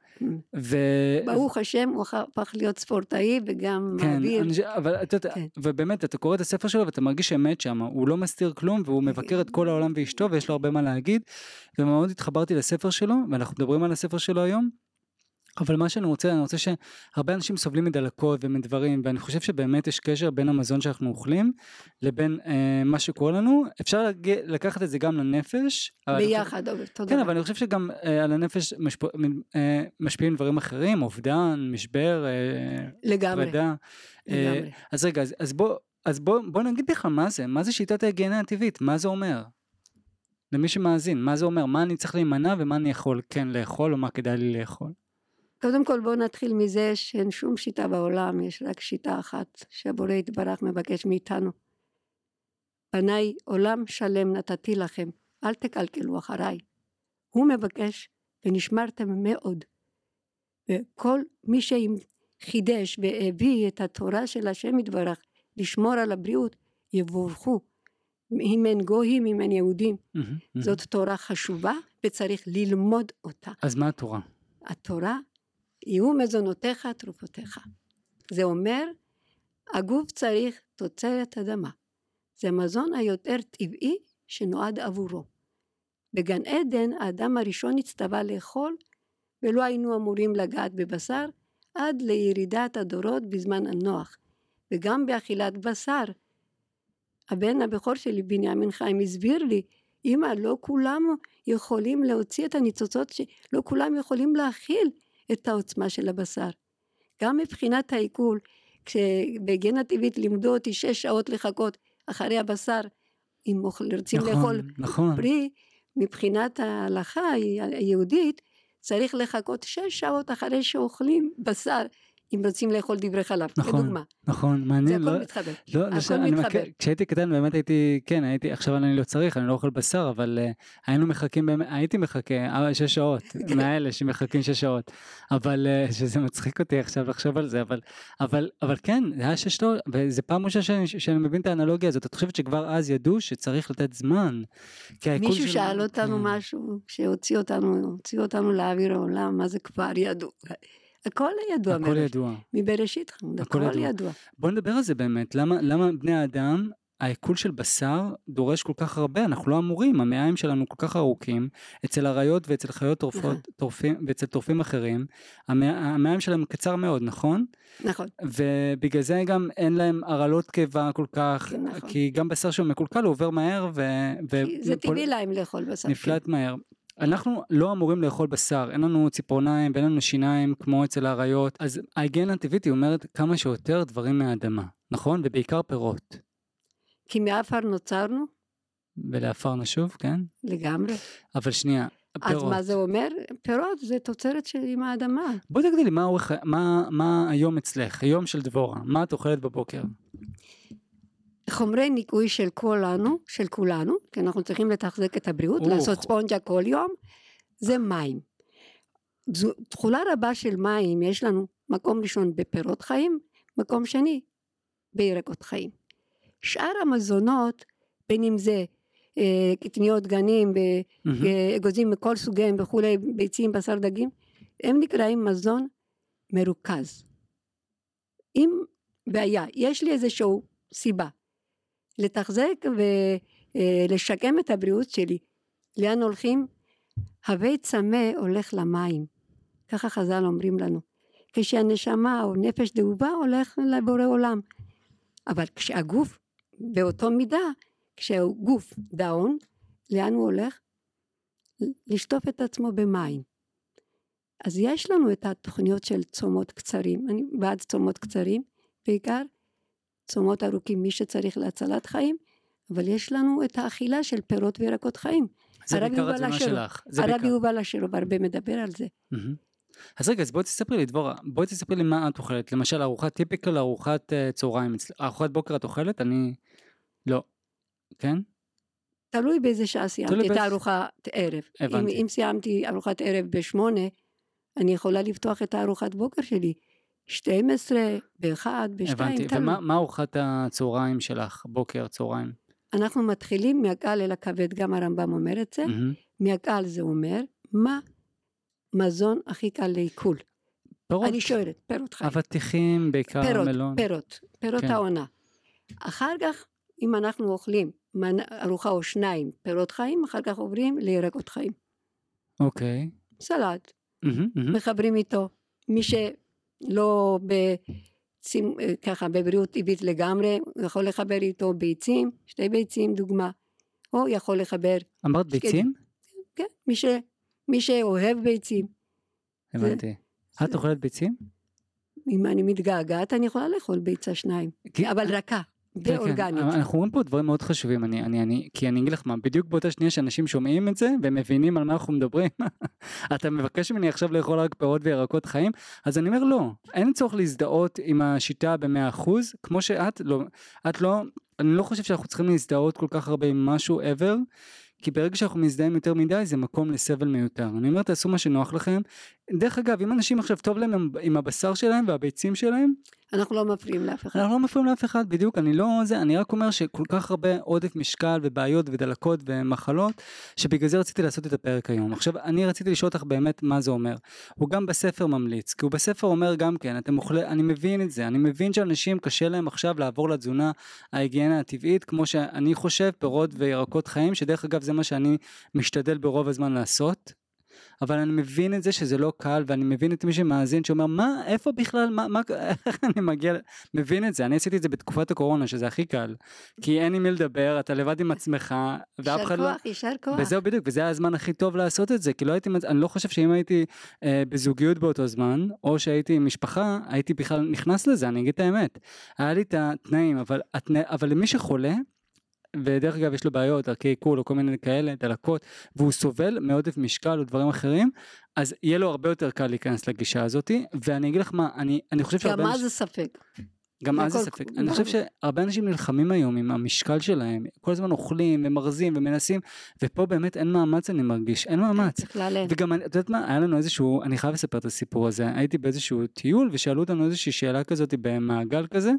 ו... ברוך השם הוא הפך להיות ספורטאי וגם כן, מעביר. אני, אבל את יודעת, כן. ובאמת אתה קורא את הספר שלו ואתה מרגיש אמת שם, הוא לא מסתיר כלום והוא מבקר את כל העולם ואשתו ויש לו הרבה מה להגיד. ומאוד התחברתי לספר שלו ואנחנו מדברים על הספר שלו היום. אבל מה שאני רוצה, אני רוצה שהרבה אנשים סובלים מדלקות ומדברים, ואני חושב שבאמת יש קשר בין המזון שאנחנו אוכלים לבין אה, מה שקורה לנו. אפשר להגיע, לקחת את זה גם לנפש. ביחד, חושב, תודה. כן, אבל אני חושב שגם אה, על הנפש משפ, אה, משפיעים דברים אחרים, אובדן, משבר, אה, לגמרי. פרידה. אה, לגמרי. אז רגע, אז, אז בוא... אז בוא, בוא נגיד בכלל מה זה, מה זה שיטת ההיגיינה הטבעית, מה זה אומר? למי שמאזין, מה זה אומר, מה אני צריך להימנע ומה אני יכול כן לאכול או מה כדאי לי לאכול. קודם כל בואו נתחיל מזה שאין שום שיטה בעולם, יש רק שיטה אחת שהבורא יתברך מבקש מאיתנו. בניי עולם שלם נתתי לכם, אל תקלקלו אחריי. הוא מבקש ונשמרתם מאוד. וכל מי שחידש והביא את התורה של השם יתברך לשמור על הבריאות, יבורכו. אם אין גויים, אם אין יהודים. זאת תורה חשובה וצריך ללמוד אותה. אז מה התורה? התורה יהיו מזונותיך תרופותיך. זה אומר, הגוף צריך תוצרת אדמה. זה המזון היותר טבעי שנועד עבורו. בגן עדן האדם הראשון הצטווה לאכול ולא היינו אמורים לגעת בבשר עד לירידת הדורות בזמן הנוח. וגם באכילת בשר. הבן הבכור שלי בנימין חיים הסביר לי אמא לא כולם יכולים להוציא את הניצוצות שלא כולם יכולים להכיל את העוצמה של הבשר. גם מבחינת העיכול, כשבגן הטבעית לימדו אותי שש שעות לחכות אחרי הבשר, אם רוצים נכון, לאכול נכון. פרי, מבחינת ההלכה היהודית, צריך לחכות שש שעות אחרי שאוכלים בשר. אם רוצים לאכול דברי חלב, נכון, כדוגמה. נכון, מעניין. זה הכל לא, מתחבר. לא, הכל לש... מתחבר. מכיר, כשהייתי קטן באמת הייתי, כן, הייתי, עכשיו אני לא צריך, אני לא אוכל בשר, אבל uh, היינו מחכים, באמת, הייתי מחכה אה, שש שעות, כן. מהאלה שמחכים שש שעות. אבל, uh, שזה מצחיק אותי עכשיו לחשוב על זה, אבל, אבל, אבל כן, זה היה שש שעות, וזה פעם ראשונה שאני, שאני מבין את האנלוגיה הזאת. את חושבת שכבר אז ידעו שצריך לתת זמן? מישהו של... שאל אותנו כן. משהו, שהוציא אותנו, הוציא אותנו לאוויר העולם, מה זה כבר ידעו? הכל ידוע. הכל מראש. ידוע. מבראשית חמוד, הכל, הכל ידוע. ידוע. בוא נדבר על זה באמת, למה, למה בני האדם, העיכול של בשר דורש כל כך הרבה, אנחנו לא אמורים, המעיים שלנו כל כך ארוכים, אצל אריות ואצל חיות טורפות, נכון. טורפים, ואצל טורפים אחרים, המעיים שלהם קצר מאוד, נכון? נכון. ובגלל זה גם אין להם הרעלות קיבה כל כך, כן, נכון. כי גם בשר שהוא מקולקל הוא עובר מהר ו... זה טבעי להם לאכול בשר. נפלט כן. מהר. אנחנו לא אמורים לאכול בשר, אין לנו ציפורניים ואין לנו שיניים כמו אצל האריות, אז ההיגיינה הטבעית היא אומרת כמה שיותר דברים מהאדמה, נכון? ובעיקר פירות. כי מעפר נוצרנו? ולעפר נשוב, כן? לגמרי. אבל שנייה, פירות. אז מה זה אומר? פירות זה תוצרת של עם האדמה. בואי תגידי לי, מה, מה, מה היום אצלך, היום של דבורה, מה את אוכלת בבוקר? חומרי ניקוי של כולנו, של כולנו, כי אנחנו צריכים לתחזק את הבריאות, אוח. לעשות ספונג'ה כל יום, זה מים. זו תכולה רבה של מים, יש לנו מקום ראשון בפירות חיים, מקום שני בירקות חיים. שאר המזונות, בין אם זה אה, קטניות גנים. אה, אגוזים מכל סוגיהם וכולי, ביצים, בשר דגים, הם נקראים מזון מרוכז. אם בעיה, יש לי איזושהי סיבה לתחזק ולשקם את הבריאות שלי, לאן הולכים? הווי צמא הולך למים, ככה חז"ל אומרים לנו. כשהנשמה או נפש דאובה הולך לבורא עולם. אבל כשהגוף באותו מידה, כשהגוף דאון, לאן הוא הולך? לשטוף את עצמו במים. אז יש לנו את התוכניות של צומות קצרים, אני בעד צומות קצרים, בעיקר צומות ארוכים מי שצריך להצלת חיים, אבל יש לנו את האכילה של פירות וירקות חיים. זה בעיקר התזונה שלך. זה הרב בעיקר. יובל אשרוב הרבה מדבר על זה. אז רגע, אז בואי תספרי לי, דבורה, בואי תספרי לי מה את אוכלת. למשל, ארוחת טיפיקל, ארוחת אה, צהריים, אצל- ארוחת בוקר את אוכלת? אני... לא. כן? תלוי באיזה שעה סיימתי את הארוחת ערב. אם, הבנתי. אם סיימתי ארוחת ערב בשמונה, אני יכולה לפתוח את הארוחת בוקר שלי. 12, ב-1, ב-2, הבנתי. תלוי. ומה מה ארוחת הצהריים שלך? בוקר, צהריים? אנחנו מתחילים מהקל אל הכבד, גם הרמב"ם אומר את זה. מהמם. מהקל זה אומר, מה מזון הכי קל לעיכול? פירות. אני שואלת, פירות חיים. אבטיחים, בעיקר פירות, מלון. פירות, פירות כן. העונה. אחר כך, אם אנחנו אוכלים ארוחה או שניים פירות חיים, אחר כך עוברים לירקות חיים. אוקיי. סלט, מהמם, מהמם. מחברים איתו. מי שלא בצימ... ככה בבריאות טבעית לגמרי, הוא יכול לחבר איתו ביצים, שתי ביצים דוגמה, או יכול לחבר, אמרת ביצים? כן, מי, ש... מי שאוהב ביצים. הבנתי. את אוכלת ביצים? אם אני מתגעגעת אני יכולה לאכול ביצה שניים, כי- אבל רכה כן, ואורגנית. כן, אנחנו אומרים פה דברים מאוד חשובים, אני, אני, אני, כי אני אגיד לך מה, בדיוק באותה שנייה שאנשים שומעים את זה והם מבינים על מה אנחנו מדברים, אתה מבקש ממני עכשיו לאכול רק פירות וירקות חיים, אז אני אומר לא, אין צורך להזדהות עם השיטה במאה אחוז, כמו שאת לא, את לא, אני לא חושב שאנחנו צריכים להזדהות כל כך הרבה עם משהו ever, כי ברגע שאנחנו מזדהים יותר מדי זה מקום לסבל מיותר. אני אומר תעשו מה שנוח לכם. דרך אגב, אם אנשים עכשיו טוב להם עם- הבשר שלהם והביצים שלהם, אנחנו לא מפריעים לאף אחד. אנחנו לא מפריעים לאף אחד, בדיוק, אני לא זה, אני רק אומר שכל כך הרבה עודף משקל ובעיות ודלקות ומחלות, שבגלל זה רציתי לעשות את הפרק היום. עכשיו, אני רציתי לשאול אותך באמת מה זה אומר. הוא גם בספר ממליץ, כי הוא בספר אומר גם כן, אתם אוכלי, אני מבין את זה, אני מבין שאנשים קשה להם עכשיו לעבור לתזונה ההיגיינה הטבעית, כמו שאני חושב, פירות וירקות חיים, שדרך אגב זה מה שאני משתדל ברוב הזמן לעשות. אבל אני מבין את זה שזה לא קל ואני מבין את מי שמאזין שאומר מה? איפה בכלל? מה מה איך אני מגיע ל-" מבין את זה. אני עשיתי את זה בתקופת הקורונה שזה הכי קל. כי אין עם מי לדבר אתה לבד עם עצמך ואף אחד לא יישר כוח. וזהו בדיוק וזה היה הזמן הכי טוב לעשות את זה כי לא הייתי אני לא חושב שאם הייתי אה, בזוגיות באותו זמן או שהייתי עם משפחה הייתי בכלל נכנס לזה אני אגיד את האמת. היה לי את התנאים אבל התנא, אבל למי שחולה ודרך אגב יש לו בעיות דרכי עיכול או כל מיני כאלה דלקות והוא סובל מעודף משקל או דברים אחרים אז יהיה לו הרבה יותר קל להיכנס לגישה הזאתי ואני אגיד לך מה אני אני חושב גם שהרבה מה אנשים- זה ספק. גם אז זה ספק. אני חושב ברור. שהרבה אנשים נלחמים היום עם המשקל שלהם, כל הזמן אוכלים ומרזים ומנסים, ופה באמת אין מאמץ אני מרגיש, אין מאמץ. וגם את יודעת מה, היה לנו איזשהו, אני חייב לספר את הסיפור הזה, הייתי באיזשהו טיול ושאלו אותנו איזושהי שאלה כזאת במעגל כזה,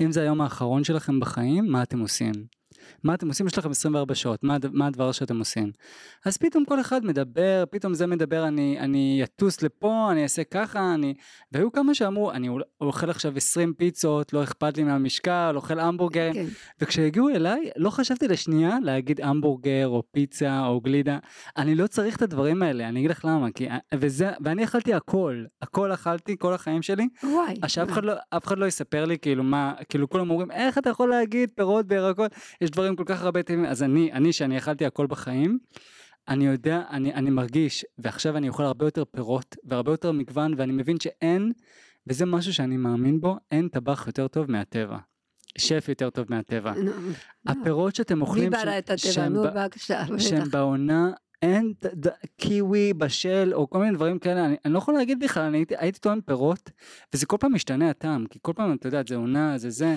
אם זה היום האחרון שלכם בחיים, מה אתם עושים? מה אתם עושים? יש לכם 24 שעות, מה, מה הדבר שאתם עושים? אז פתאום כל אחד מדבר, פתאום זה מדבר, אני, אני אטוס לפה, אני אעשה ככה, אני... והיו כמה שאמרו, אני אוכל עכשיו 20 פיצות, לא אכפת לי מהמשקל, אוכל המבורגרים, כן. וכשהגיעו אליי, לא חשבתי לשנייה להגיד המבורגר או פיצה או גלידה. אני לא צריך את הדברים האלה, אני אגיד לך למה, כי... וזה, ואני אכלתי הכל, הכל אכלתי כל החיים שלי, וואי. אז שאף אחד לא, אף אחד לא יספר לי כאילו מה, כאילו כולם אומרים איך אתה יכול להגיד פירות וירקות, יש דברים כל כך הרבה טעימים, אז אני, אני שאני אכלתי הכל בחיים, אני יודע, אני, אני מרגיש, ועכשיו אני אוכל הרבה יותר פירות והרבה יותר מגוון, ואני מבין שאין, וזה משהו שאני מאמין בו, אין טבח יותר טוב מהטבע. שף יותר טוב מהטבע. הפירות שאתם מי אוכלים, ברא את הטבע? נו בבקשה. שהם. בעונה, אין קיווי בשל או כל מיני דברים כאלה, אני, אני לא יכול להגיד בכלל, אני הייתי, הייתי טועם פירות, וזה כל פעם משתנה הטעם, כי כל פעם, אתה יודע, זה עונה, זה זה,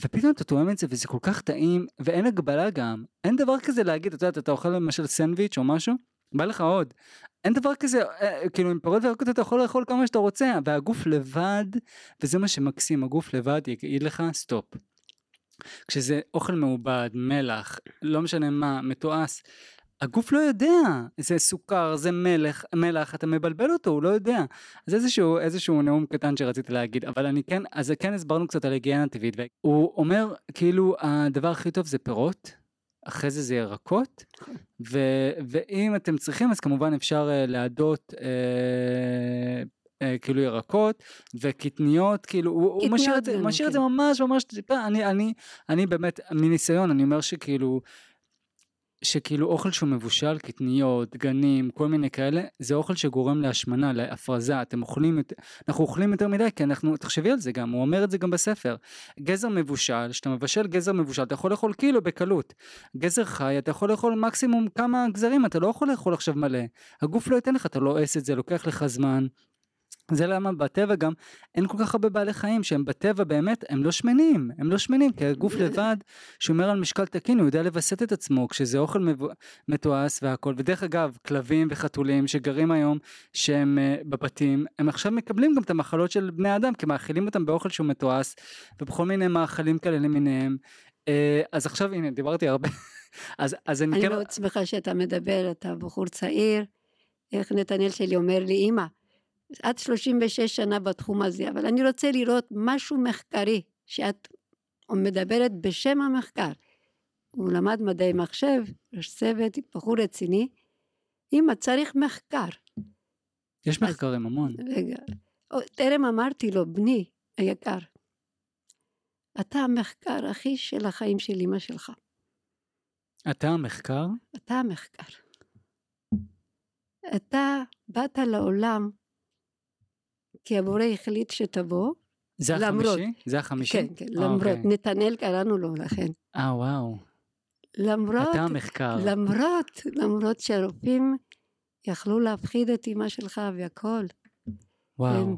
ופתאום אתה תואם את זה וזה כל כך טעים ואין הגבלה גם אין דבר כזה להגיד אתה יודע אתה אוכל למשל סנדוויץ' או משהו בא לך עוד אין דבר כזה אה, כאילו עם פירות וירקות אתה יכול לאכול כמה שאתה רוצה והגוף לבד וזה מה שמקסים הגוף לבד יגיד לך סטופ. כשזה אוכל מעובד מלח לא משנה מה מתועש הגוף לא יודע. זה סוכר זה מלח מלח אתה מבלבל אותו הוא לא יודע. אז איזשהו איזשהו נאום קטן שרציתי להגיד אבל אני כן אז כן הסברנו קצת על היגיינה טבעית והוא אומר כאילו הדבר הכי טוב זה פירות אחרי זה זה ירקות ו, ואם אתם צריכים אז כמובן אפשר uh, להדות uh, uh, כאילו ירקות וקטניות כאילו הוא, הוא משאיר את זה, משאיר כן. את זה ממש ממש טיפה. אני אני אני באמת מניסיון אני אומר שכאילו שכאילו אוכל שהוא מבושל, קטניות, דגנים, כל מיני כאלה, זה אוכל שגורם להשמנה, להפרזה, אתם אוכלים, אנחנו אוכלים יותר מדי, כי אנחנו, תחשבי על זה גם, הוא אומר את זה גם בספר. גזר מבושל, כשאתה מבשל גזר מבושל, אתה יכול לאכול קילו בקלות. גזר חי, אתה יכול לאכול מקסימום כמה גזרים, אתה לא יכול לאכול עכשיו מלא. הגוף לא ייתן לך, אתה לא את זה, לוקח לך זמן. זה למה בטבע גם אין כל כך הרבה בעלי חיים שהם בטבע באמת הם לא שמנים הם לא שמנים כי הגוף לבד שומר על משקל תקין הוא יודע לווסת את עצמו כשזה אוכל מתועש והכל. ודרך אגב כלבים וחתולים שגרים היום שהם uh, בבתים הם עכשיו מקבלים גם את המחלות של בני אדם כי מאכילים אותם באוכל שהוא מתועש ובכל מיני מאכלים כאלה למיניהם. uh, אז עכשיו הנה דיברתי הרבה. אז, אז אני, אני כן... מאוד שמחה שאתה מדבר אתה בחור צעיר. איך נתנאל שלי אומר לי אמא עד 36 שנה בתחום הזה, אבל אני רוצה לראות משהו מחקרי, שאת מדברת בשם המחקר. הוא למד מדעי מחשב, ראש צוות, בחור רציני. אמא, צריך מחקר. יש מחקרים המון. רגע, טרם אמרתי לו, בני היקר, אתה המחקר הכי של החיים של אמא שלך. אתה המחקר? אתה המחקר. אתה באת לעולם כי המורה החליט שתבוא. זה למרות, החמישי? זה החמישי? כן, כן, למרות, אוקיי. נתנאל קראנו לו לכן. אה, וואו. למרות, אתה המחקר. למרות, למרות שהרופאים יכלו להפחיד את אמא שלך והכל. וואו. הם...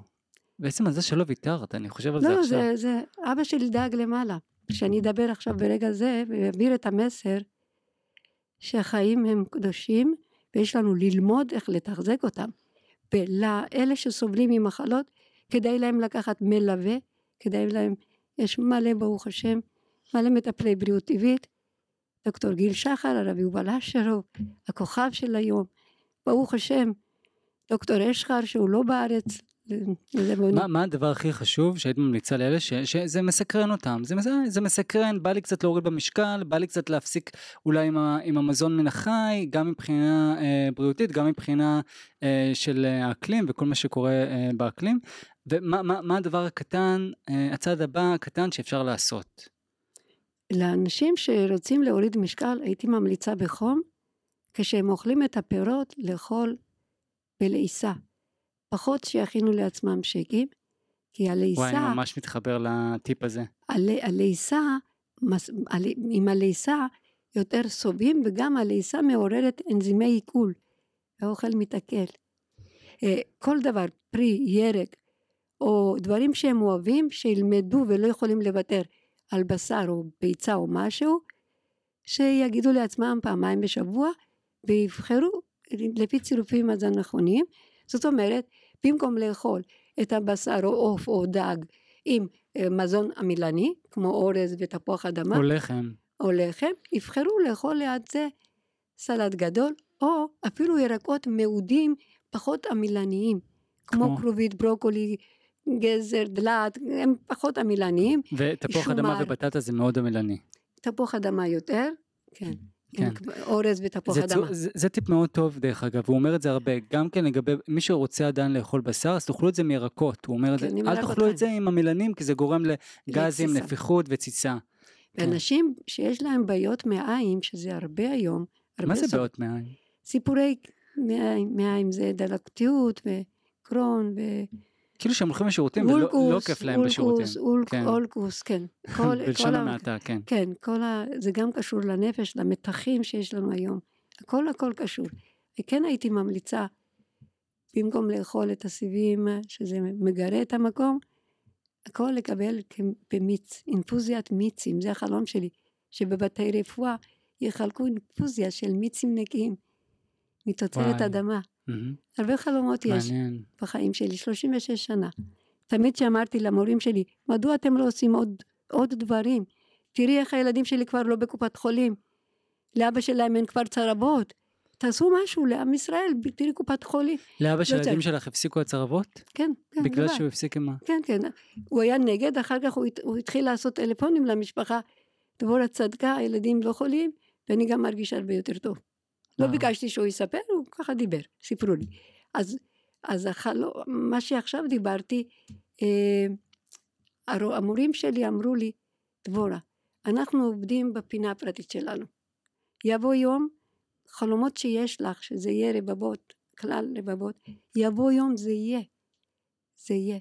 בעצם על זה שלא ויתרת, אני חושב על לא, זה עכשיו. לא, זה, זה, אבא שלי דאג למעלה. שאני אדבר עכשיו ברגע זה ואעביר את המסר שהחיים הם קדושים ויש לנו ללמוד איך לתחזק אותם. ולאלה שסובלים ממחלות, כדאי להם לקחת מלווה, כדאי להם, יש מלא ברוך השם, מלא מטפלי בריאות טבעית, דוקטור גיל שחר, הרב יובל אשרוב, הכוכב של היום, ברוך השם, דוקטור אשחר שהוא לא בארץ, מה, מה הדבר הכי חשוב שהיית ממליצה לאלה ש, שזה מסקרן אותם? זה, זה מסקרן בא לי קצת להוריד במשקל בא לי קצת להפסיק אולי עם, ה, עם המזון מן החי גם מבחינה אה, בריאותית גם מבחינה אה, של האקלים וכל מה שקורה אה, באקלים. ומה מה, מה הדבר הקטן אה, הצעד הבא הקטן שאפשר לעשות. לאנשים שרוצים להוריד משקל הייתי ממליצה בחום כשהם אוכלים את הפירות לאכול בלעיסה פחות שיכינו לעצמם שקים, כי הלעיסה... וואי, אני ממש מתחבר לטיפ הזה. הלעיסה, עם הלעיסה יותר סובים, וגם הלעיסה מעוררת אנזימי עיכול, האוכל מתעכל. אה, כל דבר, פרי, ירק, או דברים שהם אוהבים, שילמדו ולא יכולים לוותר על בשר או ביצה או משהו, שיגידו לעצמם פעמיים בשבוע, ויבחרו לפי צירופים אז הנכונים. זאת אומרת, במקום לאכול את הבשר או עוף או דג עם אה, מזון עמילני, כמו אורז ותפוח אדמה, או לחם, או לחם, יבחרו לאכול ליד זה סלט גדול, או אפילו ירקות מעודים פחות עמילניים, כמו, כמו כרובית, ברוקולי, גזר, דלת, הם פחות עמילניים. ותפוח אדמה ובטטה זה מאוד עמילני. תפוח אדמה יותר, כן. כן. אורז ותפוח זה, אדמה. זה, זה טיפ מאוד טוב דרך אגב, הוא אומר את זה הרבה, גם כן לגבי מי שרוצה עדיין לאכול בשר, אז תאכלו את זה מירקות, הוא אומר כן, את זה, אל תאכלו את זה עם המילנים, כי זה גורם לגזים, נפיחות ותסיסה. ואנשים כן. שיש להם בעיות מעיים, שזה הרבה היום, הרבה מה זה בעיות מעיים? סיפורי מעיים, מעיים זה דלקתיות וקרון ו... כאילו שהם הולכים לשירותים ולא לא כיף להם בשירותים. אולקוס, כן. אולקוס, כן. בלשון המעטה, כן. כן, כל ה... זה גם קשור לנפש, למתחים שיש לנו היום. הכל הכל קשור. וכן הייתי ממליצה, במקום לאכול את הסיבים, שזה מגרה את המקום, הכל לקבל במיץ, אינפוזיית מיצים, זה החלום שלי, שבבתי רפואה יחלקו אינפוזיה של מיצים נקיים מתוצרת וואי. אדמה. Mm-hmm. הרבה חלומות יש מעניין. בחיים שלי, 36 שנה. תמיד שאמרתי למורים שלי, מדוע אתם לא עושים עוד, עוד דברים? תראי איך הילדים שלי כבר לא בקופת חולים. לאבא שלהם אין כבר צרבות. תעשו משהו לעם ישראל, תראי קופת חולים. לאבא של לא הילדים צריך. שלך הפסיקו הצרבות? כן, כן, בגלל לבד. שהוא הפסיק עם ה... כן, כן. הוא היה נגד, אחר כך הוא, הת- הוא התחיל לעשות טלפונים למשפחה. דבורה צדקה, הילדים לא חולים, ואני גם מרגישה הרבה יותר טוב. לא וואו. ביקשתי שהוא יספר, הוא ככה דיבר, סיפרו לי. אז, אז החלום, מה שעכשיו דיברתי, אה, המורים שלי אמרו לי, דבורה, אנחנו עובדים בפינה הפרטית שלנו. יבוא יום, חלומות שיש לך, שזה יהיה רבבות, כלל רבבות, יבוא יום זה יהיה. זה יהיה.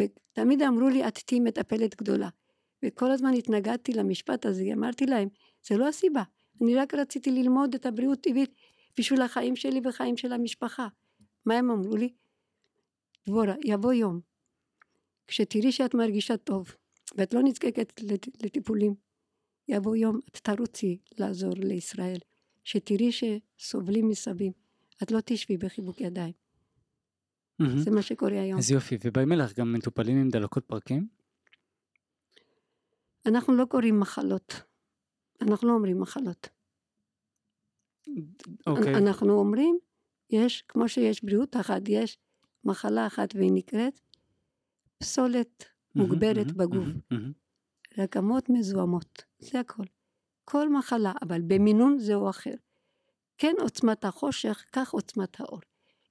ותמיד אמרו לי, את תהיי מטפלת גדולה. וכל הזמן התנגדתי למשפט הזה, אמרתי להם, זה לא הסיבה, אני רק רציתי ללמוד את הבריאות טבעית בשביל החיים שלי וחיים של המשפחה. מה הם אמרו לי? דבורה, יבוא יום, כשתראי שאת מרגישה טוב, ואת לא נזקקת לט- לטיפולים, יבוא יום, את תרוצי לעזור לישראל, שתראי שסובלים מסביב, את לא תשבי בחיבוק ידיים. זה מה שקורה היום. איזה יופי. ובאים אליך גם מטופלים עם דלקות פרקים? אנחנו לא קוראים מחלות, אנחנו לא אומרים מחלות. אוקיי. אנחנו אומרים, יש, כמו שיש בריאות אחת, יש מחלה אחת והיא נקראת פסולת מוגברת מהמם, בגוף, מהמם. רקמות מזוהמות, זה הכל. כל מחלה, אבל במינון זה או אחר. כן עוצמת החושך, כך עוצמת האור.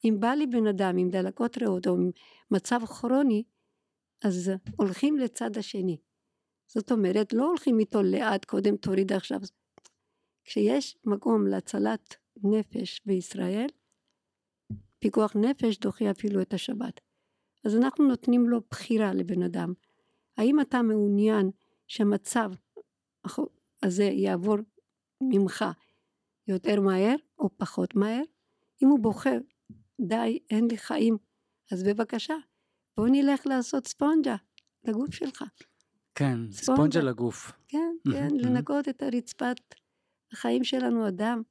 אם בא לי בן אדם עם דלקות ריאות או עם מצב כרוני, אז הולכים לצד השני. זאת אומרת, לא הולכים איתו לאט, קודם תוריד עכשיו. כשיש מקום להצלת נפש בישראל, פיקוח נפש דוחה אפילו את השבת. אז אנחנו נותנים לו בחירה לבן אדם. האם אתה מעוניין שהמצב הזה יעבור ממך יותר מהר או פחות מהר? אם הוא בוחר, די, אין לי חיים, אז בבקשה, בוא נלך לעשות ספונג'ה לגוף שלך. כן, ספונג'ה. ספונג'ה לגוף. כן, כן. לנקות את הרצפת החיים שלנו, אדם.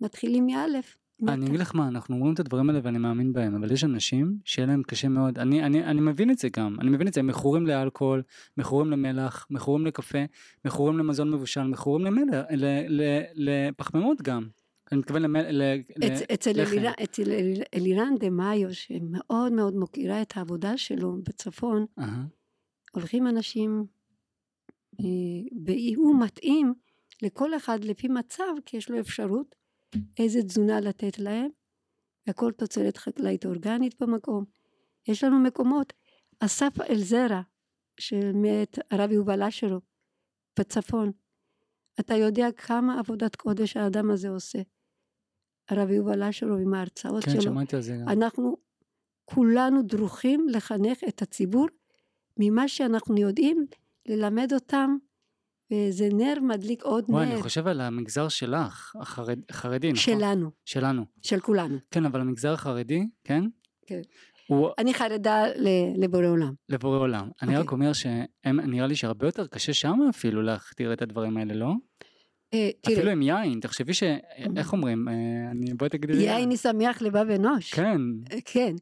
מתחילים מאלף. אני אגיד לך מה, אנחנו אומרים את הדברים האלה ואני מאמין בהם, אבל יש אנשים שיהיה להם קשה מאוד, אני, אני, אני מבין את זה גם, אני מבין את זה, הם מכורים לאלכוהול, מכורים למלח, מכורים לקפה, מכורים למזון מבושל, מכורים למלח, ל- ל- לפחמימות גם. אני מתכוון למל... ל- ל- אצ- אצל לחם. אלירן- אצל אל- אלירן דה מאיו, שמאוד מאוד מוקירה את העבודה שלו בצפון, אהה, הולכים אנשים, אה, והוא מתאים לכל אחד לפי מצב, כי יש לו אפשרות איזה תזונה לתת להם, והכל תוצרת חקלאית אורגנית במקום. יש לנו מקומות, אסף אלזרה, שמאת הרב יובל אשרו, בצפון. אתה יודע כמה עבודת קודש האדם הזה עושה. הרב יובל אשרו עם ההרצאות כן, שלו. שמעתי על זה גם. אנחנו כולנו דרוכים לחנך את הציבור ממה שאנחנו יודעים ללמד אותם וזה נר מדליק עוד וואי, נר אני חושב על המגזר שלך, החרד, החרדי, נכון? שלנו, שלנו. של כולנו. כן, אבל המגזר החרדי, כן? כן. הוא אני חרדה לבורא עולם. לבורא עולם. אני רק אוקיי. אומר שהם, נראה לי שהרבה יותר קשה שם אפילו להכתיר את הדברים האלה, לא? אה, אפילו תראה, עם יין, תחשבי ש... איך אומרים? אה, אני... בואי תגידי לי. יין ישמח לבב אנוש. כן. אה, כן.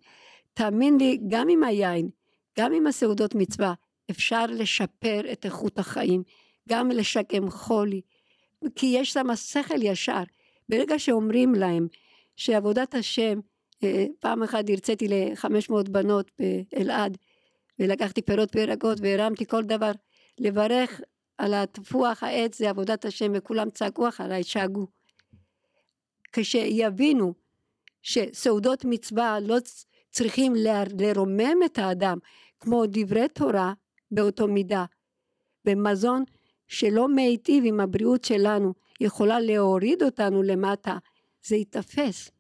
תאמין לי, גם עם היין, גם עם הסעודות מצווה, אפשר לשפר את איכות החיים, גם לשקם חולי, כי יש שם שכל ישר. ברגע שאומרים להם שעבודת השם, אה, פעם אחת הרציתי ל-500 בנות באלעד, ולקחתי פירות וירקות והרמתי כל דבר, לברך על התפוח העץ זה עבודת השם, וכולם צעקו אחריי, שאגו. כשיבינו שסעודות מצווה לא צריכים לרומם את האדם כמו דברי תורה באותו מידה. במזון שלא מיטיב עם הבריאות שלנו יכולה להוריד אותנו למטה. זה ייתפס.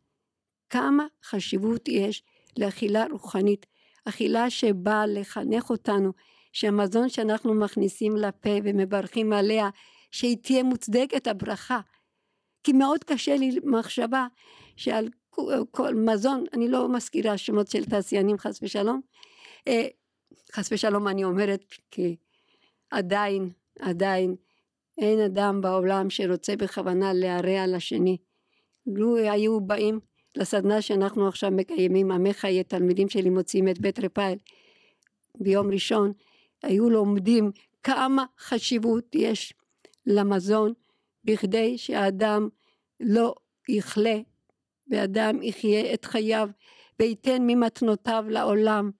כמה חשיבות יש לאכילה רוחנית אכילה שבאה לחנך אותנו שהמזון שאנחנו מכניסים לפה ומברכים עליה שהיא תהיה מוצדקת הברכה. כי מאוד קשה לי מחשבה שעל כל מזון, אני לא מזכירה שמות של תעשיינים חס ושלום, אה, חס ושלום אני אומרת, כי עדיין, עדיין, אין אדם בעולם שרוצה בכוונה להרע לשני. לו היו באים לסדנה שאנחנו עכשיו מקיימים, עמך חיי תלמידים שלי מוציאים את בית רפאל ביום ראשון, היו לומדים כמה חשיבות יש למזון בכדי שהאדם לא יכלה ואדם יחיה את חייו וייתן ממתנותיו לעולם.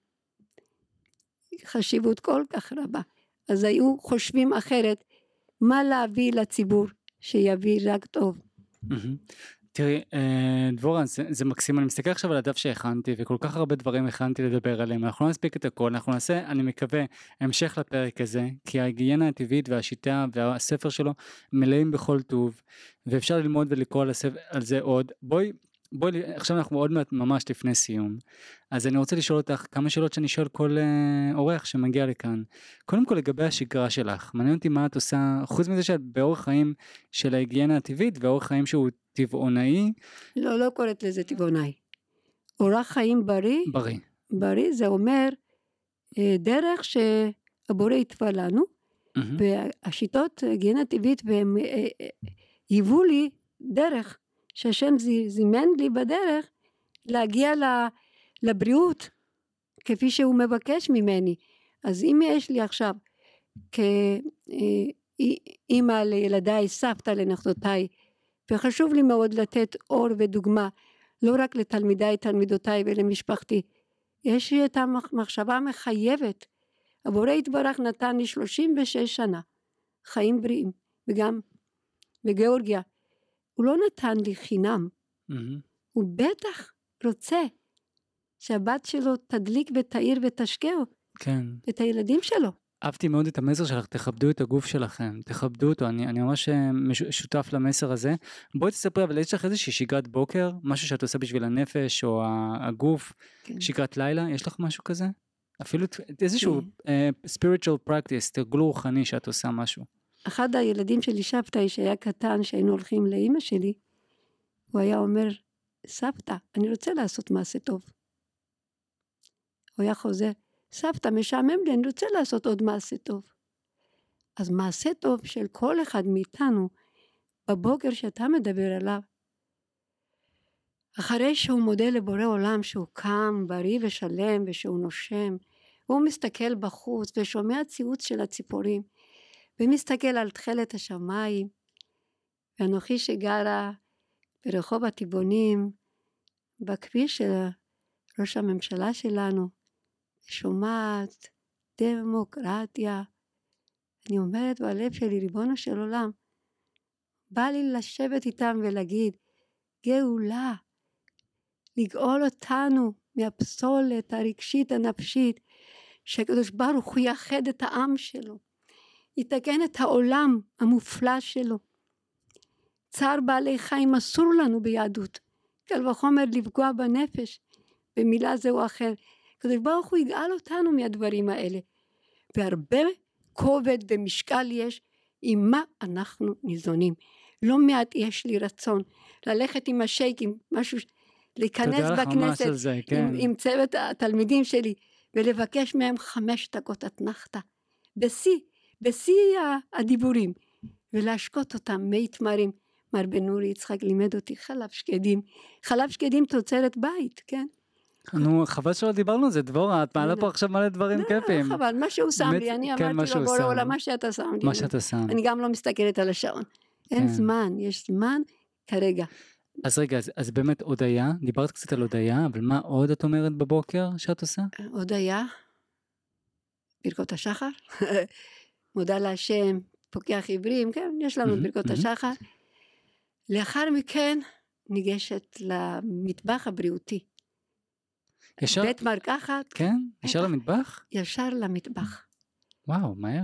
חשיבות כל כך רבה. אז היו חושבים אחרת מה להביא לציבור שיביא רק טוב. תראי, אה, דבורה, זה, זה מקסים, אני מסתכל עכשיו על הדף שהכנתי, וכל כך הרבה דברים הכנתי לדבר עליהם, אנחנו לא נספיק את הכל, אנחנו נעשה, אני מקווה, המשך לפרק הזה, כי ההיגיינה הטבעית והשיטה והספר שלו מלאים בכל טוב, ואפשר ללמוד ולקרוא על, הספר, על זה עוד. בואי, בואי, עכשיו אנחנו עוד מעט ממש לפני סיום, אז אני רוצה לשאול אותך כמה שאלות שאני שואל כל uh, אורח שמגיע לכאן. קודם כל לגבי השגרה שלך, מעניין אותי מה את עושה, חוץ מזה שאת באורח חיים של ההיגיינה הטבעית, ואורח חיים שהוא טבעונאי. לא, לא קוראת לזה טבעונאי. אורח חיים בריא. בריא. בריא זה אומר אה, דרך שהבורא התווה לנו, mm-hmm. והשיטות היגיינה טבעית והם אה, היוו לי דרך. שהשם זימן לי בדרך להגיע לבריאות כפי שהוא מבקש ממני. אז אם יש לי עכשיו כאימא לילדיי, סבתא לנכדותיי, וחשוב לי מאוד לתת אור ודוגמה לא רק לתלמידיי, תלמידותיי ולמשפחתי, יש לי את המחשבה המחייבת. הבורא יתברך נתן לי 36 שנה חיים בריאים, וגם בגיאורגיה הוא לא נתן לי חינם, mm-hmm. הוא בטח רוצה שהבת שלו תדליק ותאיר ותשקעו כן. את הילדים שלו. אהבתי מאוד את המסר שלך, תכבדו את הגוף שלכם, תכבדו אותו, אני, אני ממש אה, שותף למסר הזה. בואי תספרי, אבל יש לך איזושהי שגרת בוקר, משהו שאת עושה בשביל הנפש או הגוף, כן. שגרת לילה, יש לך משהו כזה? אפילו איזשהו כן. uh, spiritual practice, תרגול רוחני שאת עושה משהו. אחד הילדים שלי, שבתאי, שהיה קטן, שהיינו הולכים לאימא שלי, הוא היה אומר, סבתא, אני רוצה לעשות מעשה טוב. הוא היה חוזר, סבתא, משעמם לי, אני רוצה לעשות עוד מעשה טוב. אז מעשה טוב של כל אחד מאיתנו, בבוקר שאתה מדבר עליו, אחרי שהוא מודה לבורא עולם שהוא קם בריא ושלם ושהוא נושם, הוא מסתכל בחוץ ושומע ציוץ של הציפורים, ומסתכל על תכלת השמיים, ואנוכי שגרה ברחוב הטבעונים, בכביש של ראש הממשלה שלנו, שומעת דמוקרטיה. אני אומרת בלב שלי, ריבונו של עולם, בא לי לשבת איתם ולהגיד, גאולה, לגאול אותנו מהפסולת הרגשית הנפשית, שהקדוש ברוך הוא יאחד את העם שלו. יתקן את העולם המופלא שלו. צער בעלי חיים אסור לנו ביהדות, קל וחומר לפגוע בנפש במילה זה או אחר. הקדוש ברוך הוא יגאל אותנו מהדברים האלה. והרבה כובד ומשקל יש עם מה אנחנו ניזונים. לא מעט יש לי רצון ללכת עם השייקים, משהו, להיכנס בכנסת זה, כן. עם, עם צוות התלמידים שלי ולבקש מהם חמש דקות אתנחתא. בשיא בשיא הדיבורים, ולהשקות אותם מי תמרים. מר בן אורי יצחק לימד אותי חלב שקדים, חלב שקדים תוצרת בית, כן? נו, חבל שלא דיברנו על זה, דבורה, את מעלה פה עכשיו מלא דברים לא, כיפים. לא, חבל, מה שהוא שם לי, אני כן, אמרתי לו, בורא עולם, מה שאתה שם לי. מה שאתה שם. אני גם לא מסתכלת על השעון. אין כן. זמן, יש זמן כרגע. אז רגע, אז, אז באמת הודיה, דיברת קצת על הודיה, אבל מה עוד את אומרת בבוקר שאת עושה? הודיה, ברכות השחר, מודה להשם, פוקח עברים, כן, יש לנו ברכות השחר. לאחר מכן ניגשת למטבח הבריאותי. ישר? בית מרקחת. כן? ישר למטבח? ישר למטבח. וואו, מהר.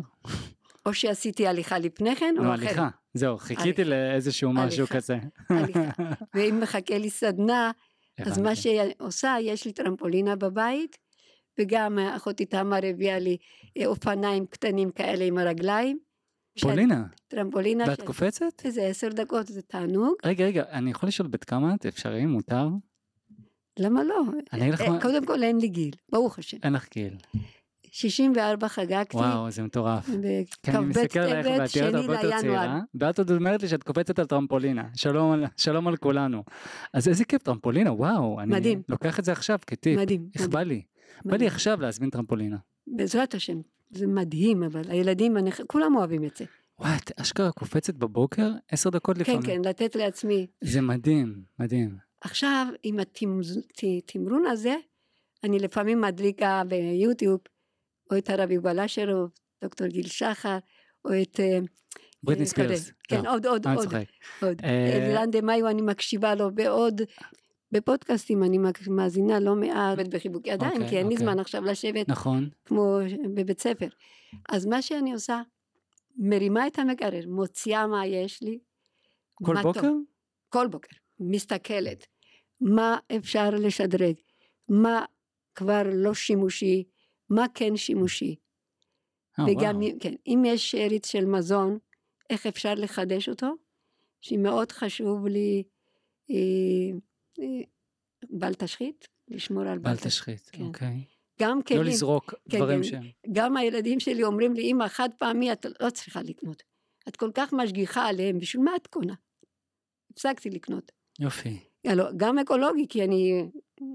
או שעשיתי הליכה לפני כן, או אחרת. לא, הליכה, זהו, חיכיתי לאיזשהו משהו כזה. הליכה. ואם מחכה לי סדנה, אז מה שהיא עושה, יש לי טרמפולינה בבית, וגם אחותי תמר הביאה לי אה, אופניים קטנים כאלה עם הרגליים. פולינה. טרמפולינה. ואת קופצת? איזה עשר דקות, זה תענוג. רגע, רגע, אני יכול לשאול בת כמה את? אפשרי? מותר? למה לא? אני אגיד לך אה, מה... קודם כל אין לי גיל, ברוך השם. אין לך גיל. 64 חגגתי. וואו, זה מטורף. כן, אני בכ"ב מסתכל עלייך ואת נראית שני הרבה יותר. צעירה, ואת עוד אומרת לי שאת קופצת על טרמפולינה. שלום על- שלום על כולנו. אז איזה כיף טרמפולינה, וואו. אני מדהים. לוקח את זה עכשיו כטיפ. מדהים. איך. בא לי? בא לי. עכשיו להזמין טרמפולינה. בעזרת השם. זה מדהים, אבל הילדים, אני- כולם אוהבים את זה. וואי, את אשכרה קופצת בבוקר עשר דקות כן, לפעמים. כן, לתת לעצמי. זה מדהים, מדהים. עכשיו, עם התמרון הזה, אני לפעמים מדליקה ביוטיוב, או את הרב יובל אשרוב, דוקטור גיל שחר, או את... אה, בריטני אה. ספירס. כן, לא, עוד, עוד, אני עוד, צוחק. עוד. אה, אלירן דה מאיו, אני מקשיבה לו, ועוד... בפודקאסטים אני מאזינה לא מעט בחיבוק ידיים, אוקיי, כי אין לי אוקיי. זמן עכשיו לשבת נכון. כמו בבית ספר. אז מה שאני עושה, מרימה את המקרר, מוציאה מה יש לי. כל מה טוב. בוקר? כל בוקר, מסתכלת, מה אפשר לשדרג, מה כבר לא שימושי, מה כן שימושי. אה, וגם, וואו. אם- כן, אם יש שארית של מזון, איך אפשר לחדש אותו, שמאוד חשוב לי אה, בל תשחית, לשמור על בל תשחית. תשחית, כן. אוקיי. גם כלים, לא לזרוק כן, דברים. שהם... גם הילדים שלי אומרים לי, אמא, חד פעמי את לא צריכה לקנות. את כל כך משגיחה עליהם, בשביל מה את קונה? הפסקתי לקנות. יופי. הלו, גם אקולוגי, כי אני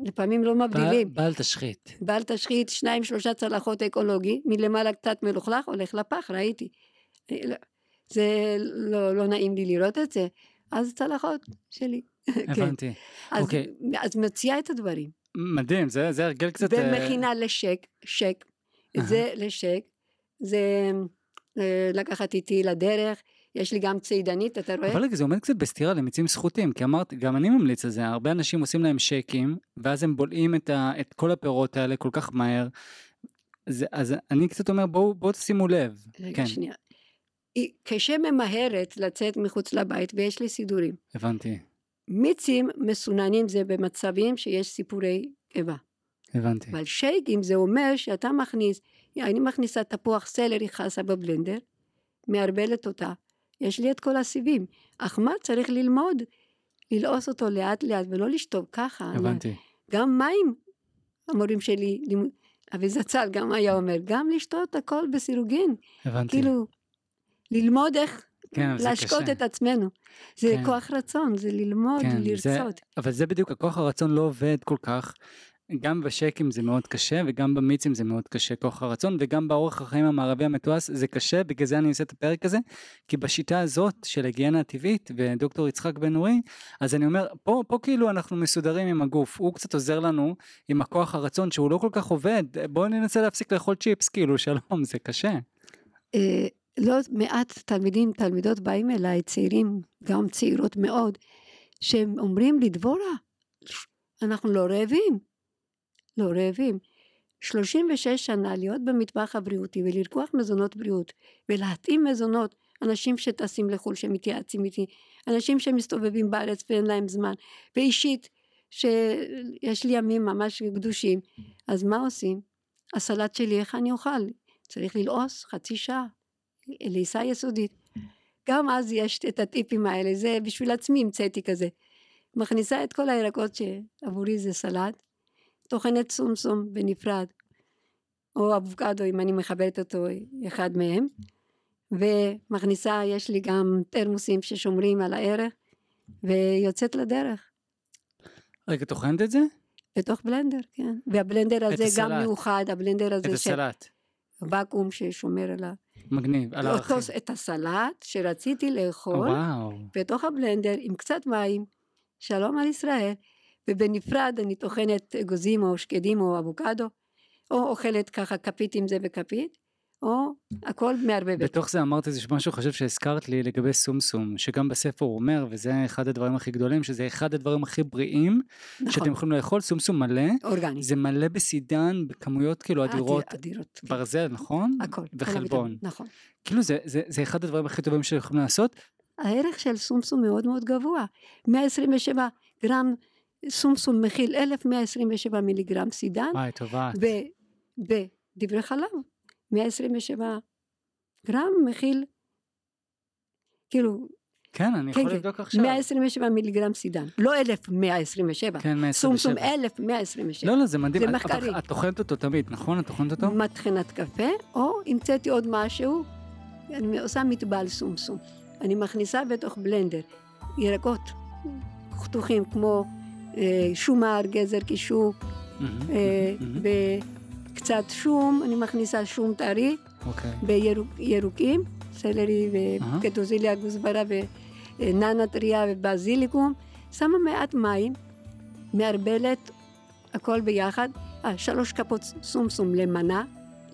לפעמים לא מבדילים. בל- תשחית. בל תשחית שניים שלושה צלחות אקולוגי, מלמעלה קצת מלוכלך, הולך לפח, ראיתי. לא, זה לא, לא נעים לי לראות את זה, אז צלחות שלי. כן. הבנתי. אז, אוקיי. אז מציעה את הדברים. מדהים, זה זה הרגל קצת... אה, ומכינה לשק, שק. זה לשק, זה אה, לקחת איתי לדרך, יש לי גם צידנית, אתה רואה? אבל זה עומד קצת בסתירה למיצים סחוטים, כי אמרתי, גם אני ממליץ על זה, הרבה אנשים עושים להם שייקים, ואז הם בולעים את, ה, את כל הפירות האלה כל כך מהר. זה, אז אני קצת אומר, בואו בוא תשימו לב. רגע, כן, שנייה. היא כשממהרת לצאת מחוץ לבית ויש לי סידורים. הבנתי, מיצים מסוננים זה במצבים שיש סיפורי קיבה. הבנתי. אבל שייקים זה אומר שאתה מכניס, אני מכניסה תפוח סלרי חסה בבלנדר, מערבלת אותה, יש לי את כל הסיבים. אך מה צריך ללמוד? ללעוס אותו לאט לאט ולא לשתות ככה. הבנתי. גם מים, המורים שלי, אבי זצ"ל גם היה אומר, גם לשתות הכל בסירוגין. הבנתי. כאילו, ללמוד איך כן, זה להשקות קשה. את עצמנו. זה כן. כוח רצון, זה ללמוד, כן, זה- לרצות. אבל זה בדיוק, הכוח הרצון לא עובד כל כך. גם בשקים זה מאוד קשה, וגם במיצים זה מאוד קשה, כוח הרצון, וגם באורח החיים המערבי המתועש זה קשה, בגלל זה אני עושה את הפרק הזה, כי בשיטה הזאת של היגיינה הטבעית, ודוקטור יצחק בן אורי, אז אני אומר, פה, פה כאילו אנחנו מסודרים עם הגוף, הוא קצת עוזר לנו עם הכוח הרצון שהוא לא כל כך עובד, בואו ננסה להפסיק לאכול צ'יפס, כאילו, שלום, זה קשה. לא מעט תלמידים, תלמידות באים אליי, צעירים, גם צעירות מאוד, שהם אומרים לי, דבורה, אנחנו לא רעבים. לא רעבים. 36 שנה להיות במטבח הבריאותי ולרקוח מזונות בריאות ולהתאים מזונות, אנשים שטסים לחו"ל שמתייעצים איתי, אנשים שמסתובבים בארץ ואין להם זמן, ואישית שיש לי ימים ממש קדושים, אז מה עושים? הסלט שלי, איך אני אוכל? צריך ללעוס חצי שעה, לעיסה יסודית. גם אז יש את הטיפים האלה, זה בשביל עצמי המצאתי כזה. מכניסה את כל הירקות שעבורי זה סלט, טוחנת סומסום בנפרד, או אבוקדו אם אני מחברת אותו אחד מהם, ומכניסה, יש לי גם תרמוסים ששומרים על הערך, ויוצאת לדרך. רגע, טוחנת את זה? בתוך בלנדר, כן. והבלנדר הזה גם. מיוחד, הבלנדר את הזה של הסלט. ואקום ששומר על ה... מגניב, על. אותו, את הסלט שרציתי לאכול, וואו, בתוך הבלנדר עם קצת מים, שלום על ישראל, ובנפרד אני טוחנת אגוזים או שקדים או אבוקדו, או אוכלת ככה כפית עם זה וכפית, או הכל מערבבת. בתוך זה אמרת איזה משהו חשוב שהזכרת לי לגבי סומסום, שגם בספר הוא אומר, וזה אחד הדברים הכי גדולים, שזה אחד הדברים הכי בריאים, שאתם נכון, יכולים לאכול, סומסום מלא, אורגני. זה מלא בסידן בכמויות כאילו אדירות, אדיר- אדירות. כן. ברזל, נכון? הכל. כל וחלבון. נכון. כאילו זה, זה, זה אחד הדברים הכי טובים שיכולים לעשות, הערך של סומסום מאוד מאוד גבוה. 127 גרם סומסום מכיל 1127 מיליגרם סידן, וואי, טובעת. בדברי חלב 127 גרם מכיל, כאילו, כן, אני כן, יכול כן. לבדוק עכשיו. 127 מיליגרם סידן. לא 1,127. כן, סום סום 127. 1,127. לא, לא, זה מדהים. זה את- מחקרי. את- את טוחנת אותו תמיד, נכון? את טוחנת אותו? מטחנת קפה, או המצאתי עוד משהו, אני עושה מטבל סומסום. אני מכניסה בתוך בלנדר ירקות חתוכים כמו אה, שומר, גזר קישור, אה, וקצת שום, אני מכניסה שום טרי אוקיי. בירוקים, סלרי. וקטוזיליה גוסברה וננה טריה ובזיליקום, שמה מעט מים, מערבלת הכל ביחד, אה, שלוש כפות סומסום למנה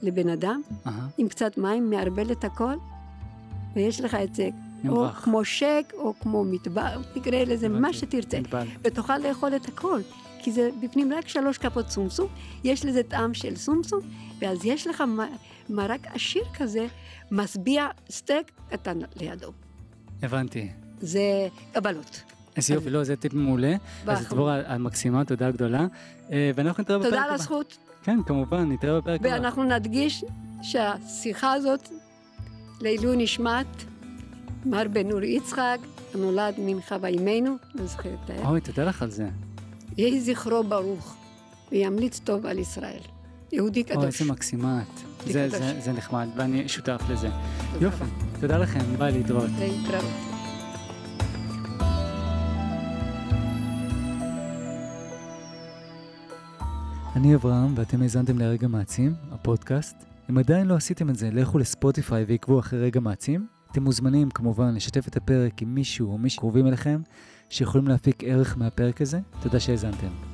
לבן אדם, אהה, עם קצת מים, מערבלת הכל, ויש לך את זה, או. כמו שק, או כמו מטבח, תקרא לזה מה. שתרצה. ותוכל לאכול את הכל, כי זה בפנים רק שלוש כפות סומסום, יש לזה טעם של סומסום, ואז יש לך מרק עשיר כזה, משביע סטייק קטן לידו. הבנתי. זה קבלות. איזה יופי, לא, זה טיפ מעולה. אז. דבורה המקסימה, תודה גדולה. אה, ואנחנו נתראה בפרק תודה הבא. על הזכות, כן, כמובן, נתראה בפרק הבא. ואנחנו נדגיש שהשיחה הזאת לעילוי נשמת מר בן אורי יצחק, הנולד מחווה אימנו, לא זוכרת. אוי, תודה לך על זה. יהי זכרו ברוך, וימליץ טוב על ישראל. יהודי אוי, קדוש. איזה מקסימה את. זה זה-. זה- נחמד, ואני שותף לזה. תודה יופי, רבה. תודה לכם, ביי להתראות. להתראות. אני אברהם, ואתם האזנתם לרגע מעצים, הפודקאסט. אם עדיין לא עשיתם את זה, לכו לספוטיפיי ועקבו אחרי רגע מעצים. אתם מוזמנים כמובן לשתף את הפרק עם מישהו או מישהו קרובים אליכם, שיכולים להפיק ערך מהפרק הזה. תודה שהאזנתם.